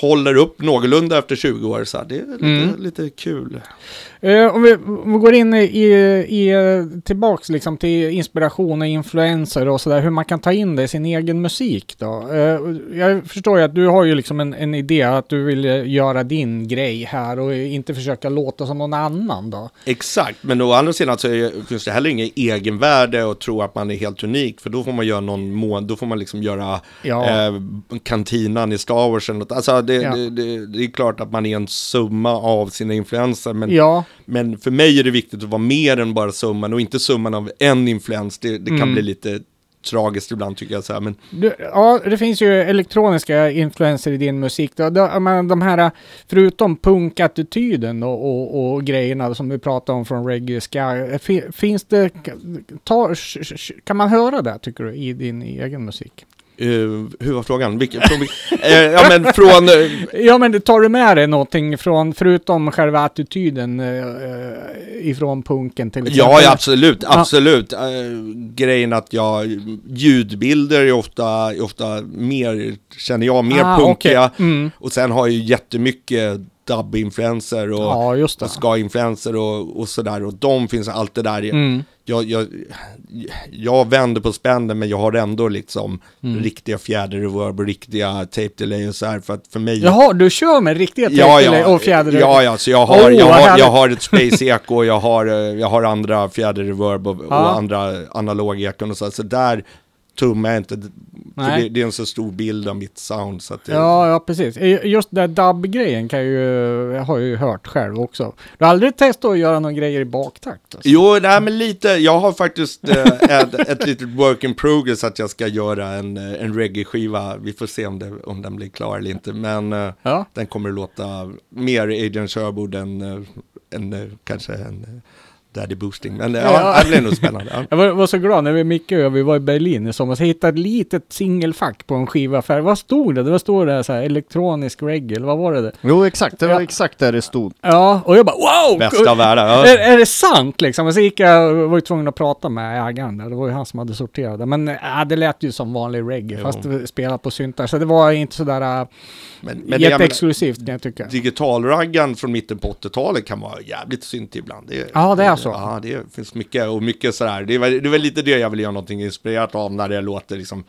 håller upp någorlunda efter 20 år. Så det är lite,
Mm.
lite kul.
Eh, om, vi, om vi går in i, i, tillbaks liksom till inspiration och influenser och sådär, hur man kan ta in det i sin egen musik då. Eh, jag förstår ju att du har ju liksom en, en idé att du vill göra din grej här och inte försöka låta som någon annan då.
Exakt, men å andra sidan så är, finns det heller inget egenvärde att tro att man är helt unik. För då får man göra någon mån, då får man liksom göra
Ja.
eh, kantinan i Star Wars eller något. Alltså det,
Ja.
det, det, det är klart att man är en summa av sina influenser. Men,
Ja,
men för mig är det viktigt att vara mer än bara summan och inte summan av en influens. Det, kan
Mm.
bli lite tragiskt ibland tycker jag. Så här. Men
du, ja, det finns ju elektroniska influenser i din musik. Då. De, de här, förutom punkattityden och, och, och grejerna som vi pratade om från Reggae fi- finns det, ta, kan man höra det tycker du i din egen musik?
Eh, hur var frågan? Vilken, från, vilken- eh, ja men från... eh,
Ja men tar du med dig någonting från, förutom själva attityden ifrån punken till exempel?
Ja, ja, absolut, absolut. Grejen att jag, ljudbilder är ofta, är ofta mer, känner jag, mer
Ah,
punkiga.
okej. Mm.
Och sen har jag ju jättemycket dubb-influenser och,
Ja, det.
och ska-influenser och, och sådär. Och de finns alltid där.
Mm.
Jag, jag, jag vänder på spännen men jag har ändå liksom
Mm.
riktiga fjäderreverb och riktiga tape delay och så här. För att för mig...
Jaha, du kör med riktiga
Ja,
tape-delay
ja,
och fjäder?
ja, ja, så jag har,
Åh,
jag har, jag har ett space echo och jag har, eh, jag har andra fjäderreverb och,
Ja.
och andra analogekon och så, så där tummar jag inte, det, det är en så stor bild av mitt sound så det,
Ja, ja precis. Just den dubb-grejen kan jag ju, jag har ju hört själv också. Du har aldrig testat att göra några grejer i baktakt? Alltså.
Jo, nej men lite, jag har faktiskt eh, ett, ett litet work in progress att jag ska göra en, eh, en reggae-skiva, vi får se om, det, om den blir klar eller inte, men eh,
Ja.
den kommer att låta mer Adrian Sherwood än, eh, än eh, kanske en Daddy Boosting, men eh,
Ja.
ja, det blir nog spännande. Ja.
Jag var, var så glad när vi Micke och jag, vi var i Berlin i somras. Hittade ett litet singelfack på en skivaffär. Vad stod det? Det var stod det så här elektronisk reggae, eller vad var det?
Jo, exakt. Det var
Ja.
exakt där det stod.
Ja, och jag bara wow!
Bästa av världar. Ja.
Är, är det sant liksom? Och så gick jag, var ju tvungen att prata med ägaren där. Det var ju han som hade sorterat det. Men äh, det lät ju som vanlig reggae,
Jo.
fast det spelat på syntar. Så det var inte sådär äh,
Men, men det, jag
jätteexklusivt kan jag tycka.
digitalraggan från mitten på 80-talet kan vara jävligt synt ibland. Det,
Ja, det är så.
Ja, det finns mycket och mycket sådär. Det är, väl- det är väl lite det jag vill göra någonting inspirerat av när det låter liksom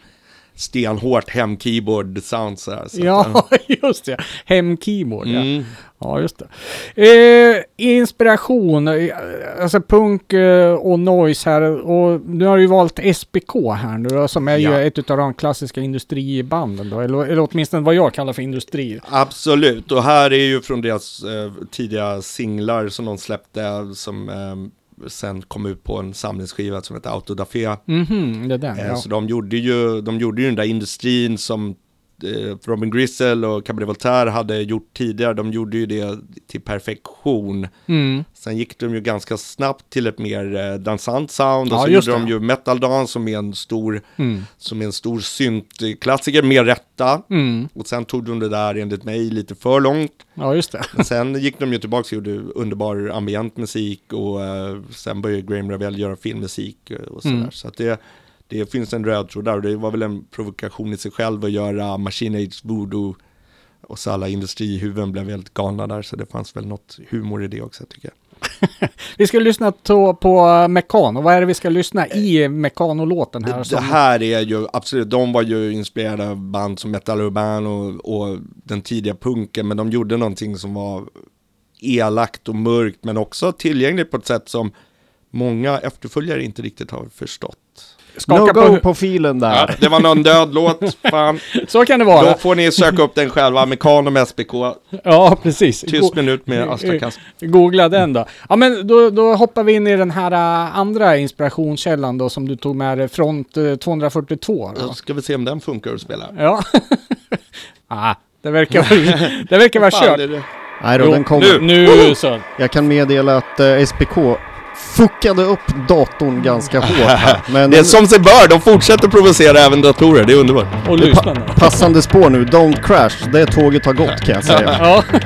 stenhårt hem-keyboard sound sådär. Så att,
Ja, just det. Hem-keyboard, ja.
Mm.
Ja, just det. Eh, inspiration, eh, alltså punk eh, och noise här. Och nu har du ju valt SPK här nu då, som är
Ja.
ju ett av de klassiska industribanden då. Eller, eller åtminstone vad jag kallar för industri.
Absolut, och här är ju från deras eh, tidiga singlar som de släppte som eh, sen kom ut på en samlingsskiva som heter Autodafé.
Mhm, det är den.
Eh,
Ja.
Så de gjorde, ju, de gjorde ju den där industrin som Robin Grisel och Cabaret Voltaire hade gjort tidigare. De gjorde ju det till perfektion.
Mm.
Sen gick de ju ganska snabbt till ett mer eh, dansant sound.
Ja,
och så
just
gjorde de
det.
ju Metal Dance som är en stor,
Mm.
som är en stor syntklassiker med rätta.
Mm.
Och sen tog de det där enligt mig lite för långt.
Ja, just det.
Men sen gick de ju tillbaka och gjorde underbar ambient musik och eh, sen började Graham Revell göra filmmusik eh, och sådär.
Mm.
Så att det, det finns en röd tråd där och det var väl en provokation i sig själv att göra Machine Age Voodoo och så alla industrihuvuden blev väldigt galna där så det fanns väl något humor i det också tycker jag.
Vi ska lyssna på, på Mekano. Vad är det vi ska lyssna i Mekano-låten här?
Det,
som-
det här är ju absolut, de var ju inspirerade av band som Metal Urban och, och den tidiga punken, men de gjorde någonting som var elakt och mörkt, men också tillgängligt på ett sätt som många efterföljare inte riktigt har förstått.
Skaka
No
på,
på filen
Ja,
där.
det var någon död låt, fan.
Så kan det vara.
Då får ni söka upp den själva, Mekanum SBK,
Ja, precis.
tyst
Go-
minut med Asta Kask.
Googla den då. Ja men då, då hoppar vi in i den här äh, andra inspirationskällan då som du tog med dig, Front eh, 242. Då.
Då ska vi se om den funkar att spela.
Ja. ah, det verkar, det verkar vara kört.
Nej då,
Jo,
den kommer.
nu.
Nu så.
Jag kan meddela att eh, SPK fuckade upp datorn ganska hårt här. Men
Det är som sig bör, de fortsätter provocera även datorer, det är underbart.
Och lyssnarna.
passande spår nu, Don't Crash, det tåget har gått kan jag säga.
Ja.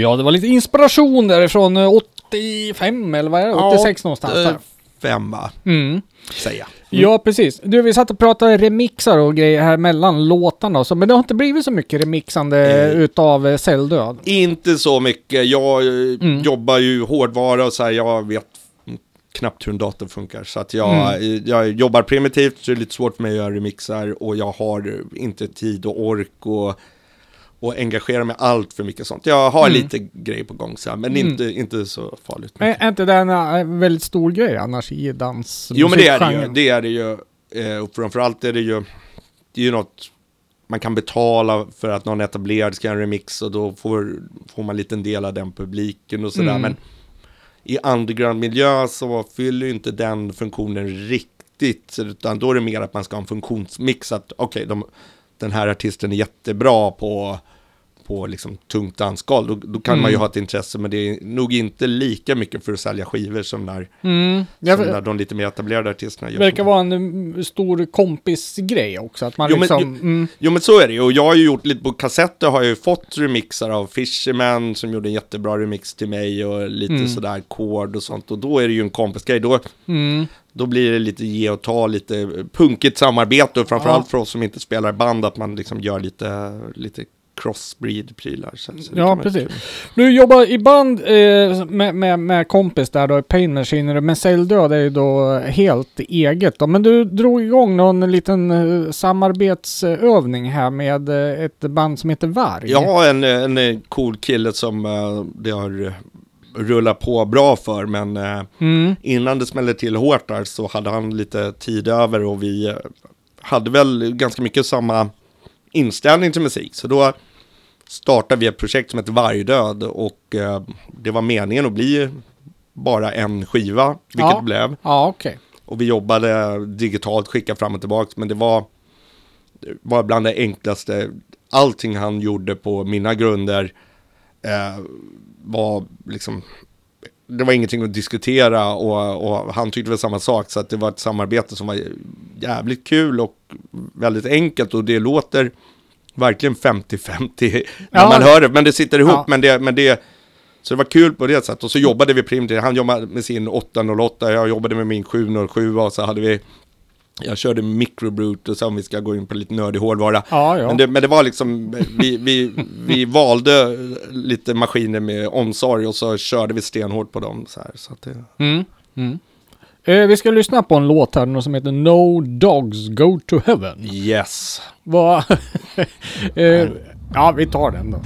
Ja, det var lite inspiration därifrån eh, 85 eller vad är det? 86 någonstans
eh,
där.
Fem va,
Mm.
säger jag.
Ja, precis. Du, vi satt och pratade remixar och grejer här mellan låtarna och så, men det har inte blivit så mycket remixande
Eh.
utav eh, Celldöd.
Inte så mycket. Jag eh,
Mm.
jobbar ju hårdvara och så här, jag vet knappt hur en dator funkar. Så att jag,
Mm.
eh, jag jobbar primitivt, så det är lite svårt för mig att göra remixar och jag har inte tid och ork och, och engagera mig allt för mycket sånt. Jag har
Mm.
lite grejer på gång så här, men
Mm.
inte, inte så farligt.
Är inte det en väldigt stor grej annars i dans?
Jo men det är det ju, det är det ju. Eh, och framförallt är det ju, det är ju något man kan betala för att någon etablerad ska göra en remix och då får, får man en liten del av den publiken och sådär.
Mm.
Men i underground-miljö så fyller ju inte den funktionen riktigt, utan då är det mer att man ska ha en funktionsmix, att okej, de den här artisten är jättebra på, på liksom tungt dansgolv, då, då kan man ju
Mm.
ha ett intresse, men det är nog inte lika mycket för att sälja skivor som när,
Mm.
som när de lite mer etablerade artisterna gör.
verkar
sånt.
vara en mm, stor kompisgrej också. Att man
Jo, men-
liksom...
jo-
mm,
Jo men så är det ju, och jag har ju gjort lite på kassetter har jag ju fått remixar av Fisherman som gjorde en jättebra remix till mig och lite
Mm.
sådär kord och sånt och då är det ju en kompisgrej, då,
mm.
då blir det lite ge och ta, lite punkigt samarbete och framförallt
Ja.
för oss som inte spelar band att man liksom gör lite, lite crossbreed-prylar.
Ja, precis. Du jobbar i band eh, med, med, med kompis där då, Pain Machinery, men Celldöd är ju då helt eget då. Men du drog igång någon liten eh, samarbetsövning här med eh, ett band som heter Varg.
Ja, en, en eh, cool kille som det har rullat på bra för, men
Mm.
innan det smällde till hårt där så hade han lite tid över och vi hade väl ganska mycket samma inställning till musik. Så då startade vi ett projekt som heter Vargdöd och eh, det var meningen att bli bara en skiva, vilket
Ja.
det blev.
Ja, okej.
Och vi jobbade digitalt, skickade fram och tillbaka, men det var, det var bland det enklaste. Allting han gjorde på mina grunder eh, var liksom, det var ingenting att diskutera och, och han tyckte väl samma sak, så att det var ett samarbete som var jävligt kul och väldigt enkelt och det låter verkligen 50-50 när
Ja.
man hör det, men det sitter ihop,
Ja.
men det, men det så det var kul på det sättet. Och så jobbade vi primitivt. Han jobbade med sin 808, jag jobbade med min 707 och så hade vi jag körde microbrute och så om vi ska gå in på lite nördig hårdvara.
Ja, ja.
Men, det, men det var liksom, vi, vi, vi valde lite maskiner med omsorg och så körde vi stenhårt på dem. Så här, så att det,
Mm. Mm. Eh, vi ska lyssna på en låt här som heter No Dogs Go to Heaven.
yes.
Vad... eh, ja, vi tar den då.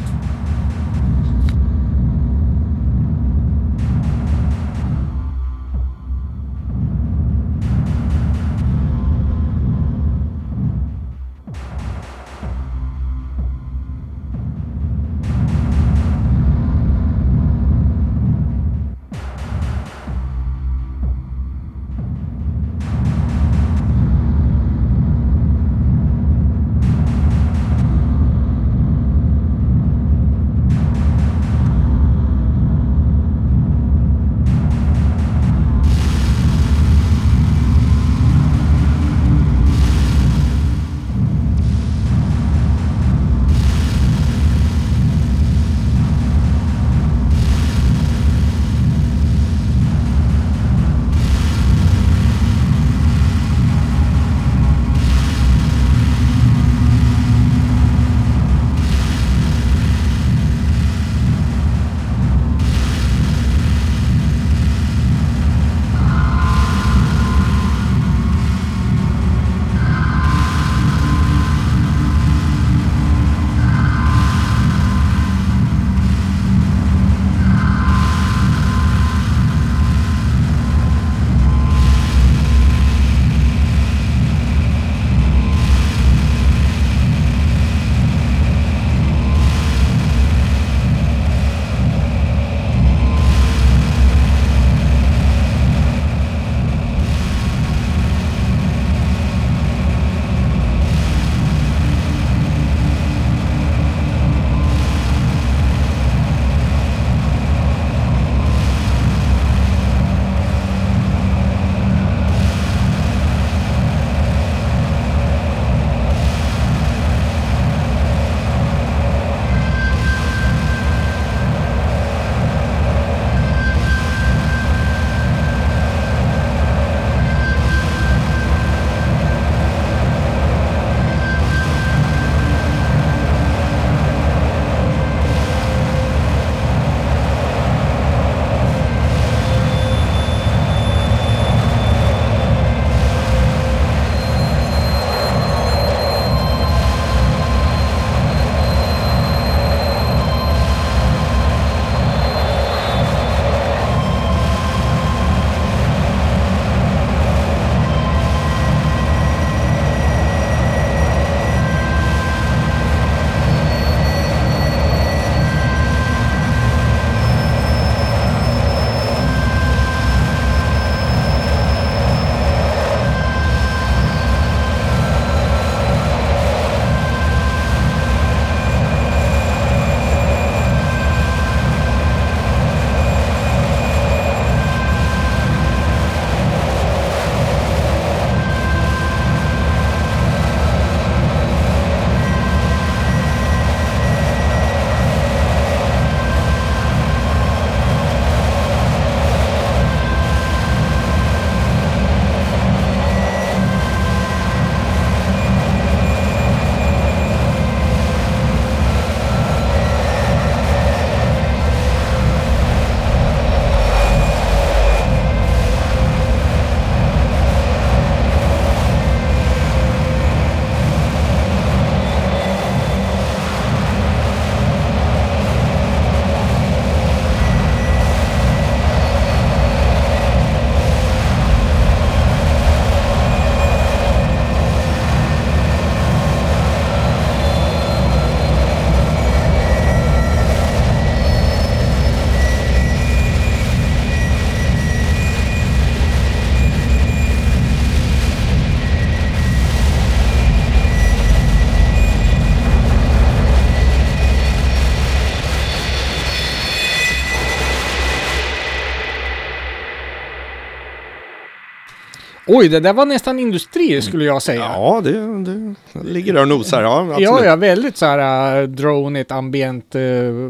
Oj, det där var nästan industri skulle jag säga.
Ja, det, det ligger där och nosar. Ja, absolut.
Ja, ja, väldigt så här uh, dronigt, ambient, eh,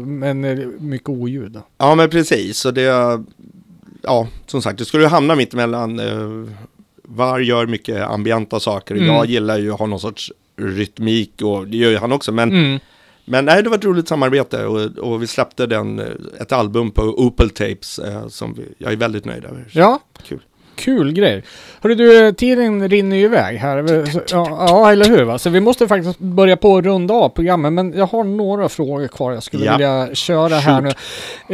men eh, mycket oljud.
Ja, men precis. Så det, ja, som sagt, det skulle ju hamna mitt emellan. Uh, Var gör mycket ambienta saker.
Mm.
Jag gillar ju att ha någon sorts rytmik och det gör ju han också. Men,
Mm.
men nej, det var ett roligt samarbete och, och vi släppte den, eh, ett album på Opel Tapes eh, som vi, jag är väldigt nöjd över.
Ja,
Kul.
Kul grej. Hörru du, tiden rinner ju iväg här. Ja, ja, eller hur? Va? Så vi måste faktiskt börja på att runda av programmet. Men jag har några frågor kvar jag skulle
Ja.
vilja köra här nu.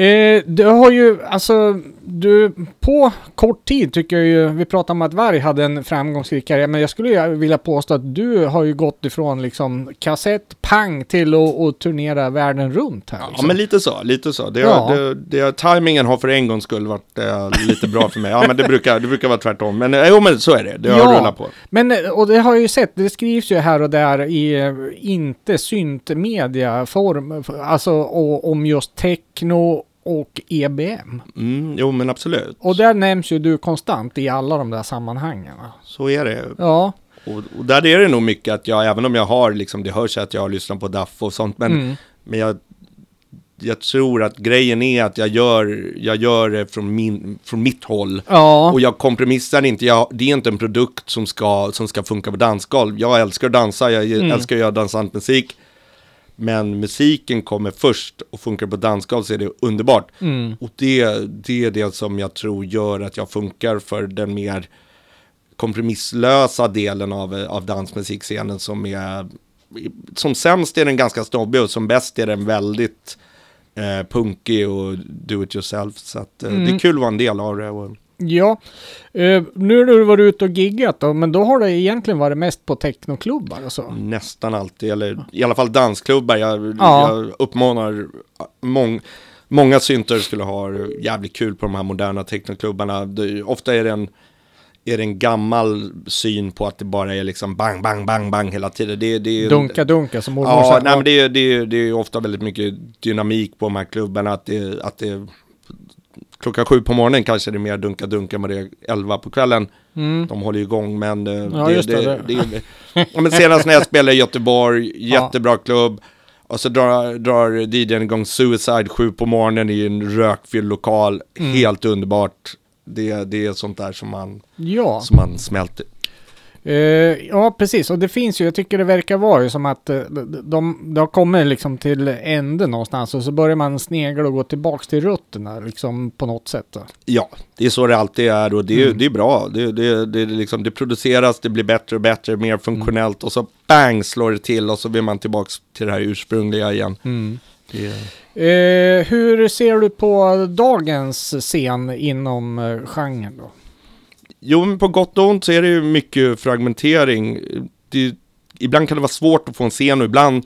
Eh, du har ju, alltså, du, på kort tid tycker jag ju, vi pratade om att Varg hade en framgångsrik karriär, men jag skulle vilja påstå att du har ju gått ifrån liksom kassett, pang, till att turnera världen runt här.
Ja,
liksom.
men lite så, lite så. Det,
Ja.
det, det, timingen har för en gångs skull varit eh, lite bra för mig. Ja, men det brukar, det brukar vara tvärtom. Men eh, jo, men så är det. Det har
Ja.
rullat på.
Men, eh, och det har jag ju sett, det skrivs ju här och där i eh, inte syntmediaform, alltså och, om just techno och EBM.
Mm, jo, men absolut.
Och där nämns ju du konstant i alla de där sammanhangen.
Så är det.
Ja.
Och, och där är det nog mycket att jag, även om jag har, liksom, det hörs att jag har lyssnat på Duff och sånt, men,
Mm.
men jag, jag tror att grejen är att jag gör, jag gör det från, min, från mitt håll.
Ja.
Och jag kompromissar inte, jag, det är inte en produkt som ska, som ska funka på dansgolv. Jag älskar att dansa, jag
Mm.
älskar att göra dansant musik. Men musiken kommer först och funkar på dansgolv så är det underbart.
Mm.
Och det, det är det som jag tror gör att jag funkar för den mer kompromisslösa delen av, av dansmusikscenen som är som sämst är den ganska snobbig och som bäst är den väldigt eh, punkig och do it yourself. Så att, eh, det
Mm.
är kul att vara en del av det. Och,
Ja. Eh, nu har du varit ute och giggat då, men då har det egentligen varit mest på technoklubbar och så.
Nästan alltid, eller i alla fall dansklubbar. Jag,
Ja.
jag uppmanar mång, många synter skulle ha jävligt kul på de här moderna technoklubbarna. Det, ofta är det, en, är det en gammal syn på att det bara är liksom bang, bang, bang, bang hela tiden. Det, det är,
Dunka dunka som mormor
Ja, nej, men det, är- det, är- det är ofta väldigt mycket dynamik på de här klubbarna. Att det, att det, klockan sju på morgonen kanske det är mer dunka dunka vad det är elva på kvällen.
Mm.
De håller ju igång men, eh,
Ja, just det, det.
ja, men senast när jag spelade i Göteborg, jättebra klubb. Och så drar, drar DJn igång Suicide sju på morgonen i en rökfylld lokal.
Mm.
Helt underbart. Det, det är sånt där som man,
Ja.
som man smälter.
Eh, ja, precis. Och det finns ju, jag tycker det verkar vara ju som att eh, de, de, har kommit liksom till ände någonstans och så börjar man snegla och gå tillbaks till rötterna liksom på något sätt. Då.
Ja, det är så det alltid är och det, är-
Mm.
det är bra. Det, det, det, liksom, det produceras, det blir bättre och bättre,
Mm.
mer funktionellt och så bang slår det till och så vill man tillbaka till det här ursprungliga igen. Det,
Eh, hur ser du på dagens scen inom eh, genren då?
Jo, men på gott och ont så är det ju mycket fragmentering. Det, ibland kan det vara svårt att få en scen och ibland,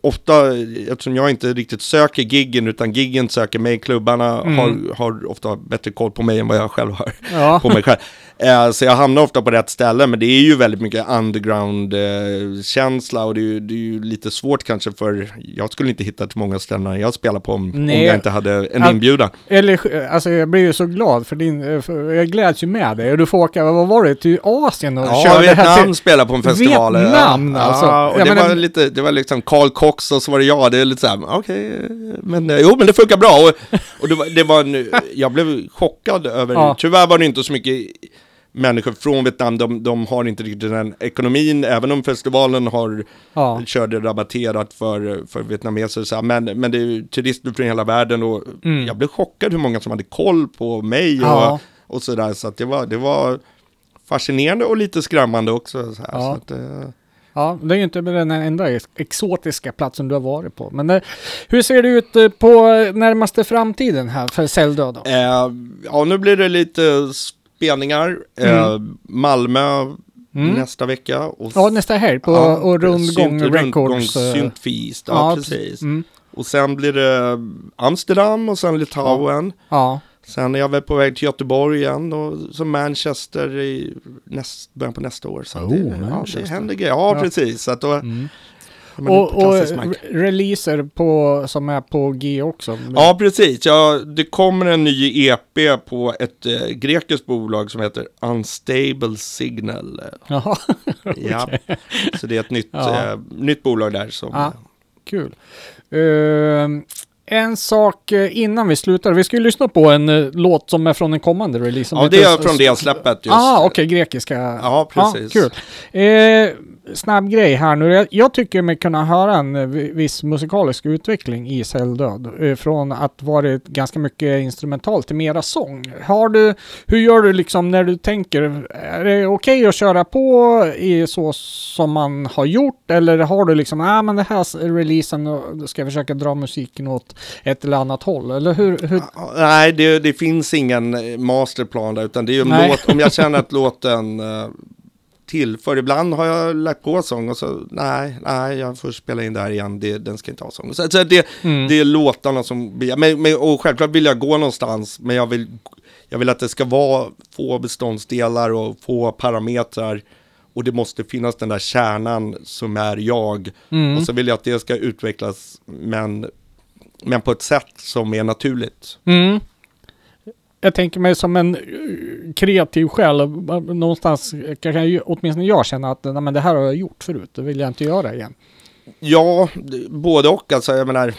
ofta, eftersom jag inte riktigt söker giggen utan giggen söker mig, klubbarna
Mm.
har, har ofta bättre koll på mig än vad jag själv har
Ja.
på mig själv. Eh, så jag hamnar ofta på rätt ställe, men det är ju väldigt mycket underground-känsla och det är, ju, det är ju lite svårt kanske för, jag skulle inte hitta till många ställen jag spelar på om, om jag inte hade en inbjudan.
Eller, eh, alltså jag blir ju så glad för din, eh, för jag gläds ju med dig. Och du får åka, vad var det, till Asien och
Ja,
köra det här
Vietnam
till...
spelar på en festival.
Vietnam,
ja.
alltså.
Ja, och
Jag
det
menar-
var lite, det var liksom Carl Cox och så var det jag. Det är lite så här, okej, men eh, jo, men det funkar bra. Och, och det var, det var en, jag blev chockad över,
Ja.
tyvärr var det inte så mycket människor från Vietnam, de, de har inte riktigt den ekonomin, även om festivalen har
Ja.
körde rabatterat för, för vietnameser, så här, men, men det är turister från hela världen och
Mm.
jag blev chockad hur många som hade koll på mig
Ja.
och, och sådär, så det var, det var fascinerande och lite skrämmande också. Så här,
Ja.
så att, eh,
Ja, det är ju inte den enda ex- exotiska platsen du har varit på. Men eh, hur ser det ut eh, på närmaste framtiden här för Celldöd då?
eh, ja, nu blir det lite spelningar. Eh, Malmö
Mm.
nästa vecka. Och,
Ja, nästa helg på
Ja,
och Rundgång
synt-
Records. eh,
Syntfeast, ja,
ja,
precis.
Mm,
Och sen blir det Amsterdam och sen Litauen.
ja,
Sen är jag väl på väg till Göteborg igen och så Manchester i näst, början på nästa år. Så
Oh,
det, ja, det händer grejer. Ja,
Ja.
precis. Så att då,
mm. Och, och releaser på, som är på G också.
Ja, precis. Ja, det kommer en ny EP på ett eh, grekiskt bolag som heter Unstable Signal.
Jaha,
Ja, så det är ett nytt,
Ja.
eh, nytt bolag där som...
Ja. kul. Ehm, en sak eh, innan vi slutar. Vi ska ju lyssna på en eh, låt som är från en kommande release.
Ja, det är från det släppet just.
Ah, okej, grekiska.
Ja, precis.
kul. Eh, snabb grej här nu. Jag, tycker mig kunna höra en eh, vi- viss musikalisk utveckling i Celldöd. Eh, från att varit ganska mycket instrumentalt till mera sång. Har du, hur gör du liksom när du tänker, är det okej att köra på i så som man har gjort? Eller har du liksom, nej ah, men det här releasen, ska jag försöka dra musiken åt ett eller annat håll? Eller hur? hur?
Ja, Nej, det, det finns ingen eh, masterplan där, utan det är ju låt, om jag känner att låten tillför, ibland har jag lagt på sång och så, nej, nej, jag får spela in där igen, det, den ska inte ha sång. Så, så det,
Mm.
det är låtarna som blir, men, men, och självklart vill jag gå någonstans, men jag vill, jag vill att det ska vara få beståndsdelar och få parametrar. Och det måste finnas den där kärnan som är jag.
Mm.
Och så vill jag att det ska utvecklas, men, men på ett sätt som är naturligt.
Mm. Jag tänker mig som en eh, kreativ själ. Någonstans kan jag ju, åtminstone jag känna att nej, men det här har jag gjort förut. Det vill jag inte göra igen.
Ja, både och. Alltså, jag menar,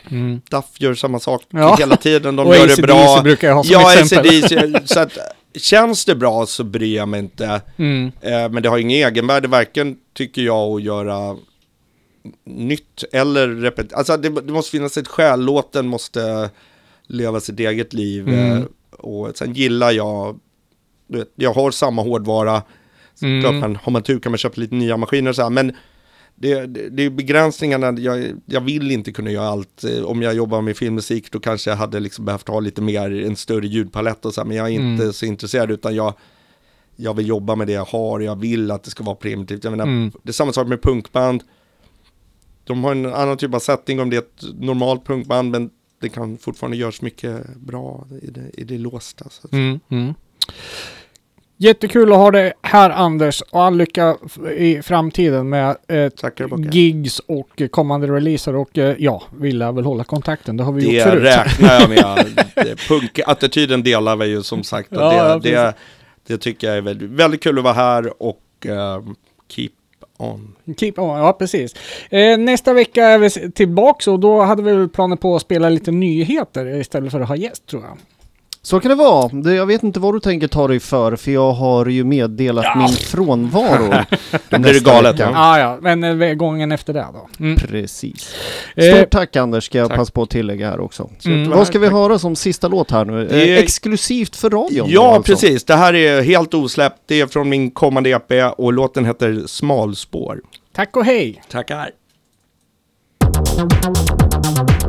Duff gör samma sak
Ja.
hela tiden. De
Och
gör det bra.
brukar jag ha som
ja,
exempel.
AC/DC, så att känns det bra så bryr jag mig inte.
Mm.
Eh, men det har ingen egenvärde, varken tycker jag, att göra nytt eller repetera. Alltså det, det måste finnas ett skäl. Låten måste leva sitt eget liv.
Mm.
Eh, och sen gillar jag, vet, jag har samma hårdvara.
Mm.
Klart man, har man tur kan man köpa lite nya maskiner och så här, men det, det, det är begränsningarna, jag, jag vill inte kunna göra allt. Eh, Om jag jobbar med filmmusik då kanske jag hade liksom behövt ha lite mer, en större ljudpalett och så här, men jag är inte
Mm.
så intresserad utan jag, jag vill jobba med det jag har, jag vill att det ska vara primitivt. Jag menar,
Mm.
Det är samma sak med punkband. De har en annan typ av setting om det är ett normalt punkband, men det kan fortfarande göras mycket bra i det, i det låsta. Så.
Mm. Mm. Jättekul att ha dig här Anders och all lycka i framtiden med eh, gigs och eh, kommande releaser och eh, ja, vi lär väl hålla kontakten. Det har vi
Det
gjort förut.
räknar jag med. Det- Punkattityden delar vi ju som sagt.
Ja, ja,
det, det, det tycker jag är väldigt, väldigt kul att vara här och ehm, keep on.
Keep on, ja precis. Eh, nästa vecka är vi tillbaka tillbaks och då hade vi planer på att spela lite nyheter istället för att ha gäst tror jag.
Så kan det vara. Jag vet inte vad du tänker ta dig för, för jag har ju meddelat min frånvaro.
Då blir det
nästa
galet. Ja.
Ah, ja, men eh, gången efter det då. Mm.
Precis.
Eh,
Stort tack Anders, ska jag
tack.
passa på att tillägga här också.
Mm.
Vad ska vi höra som sista låt här nu? Eh, exklusivt för radion?
Ja,
alltså.
precis. Det här är helt osläppt. Det är från min kommande EP och låten heter Smalspår.
Tack och hej!
Tackar.
Thank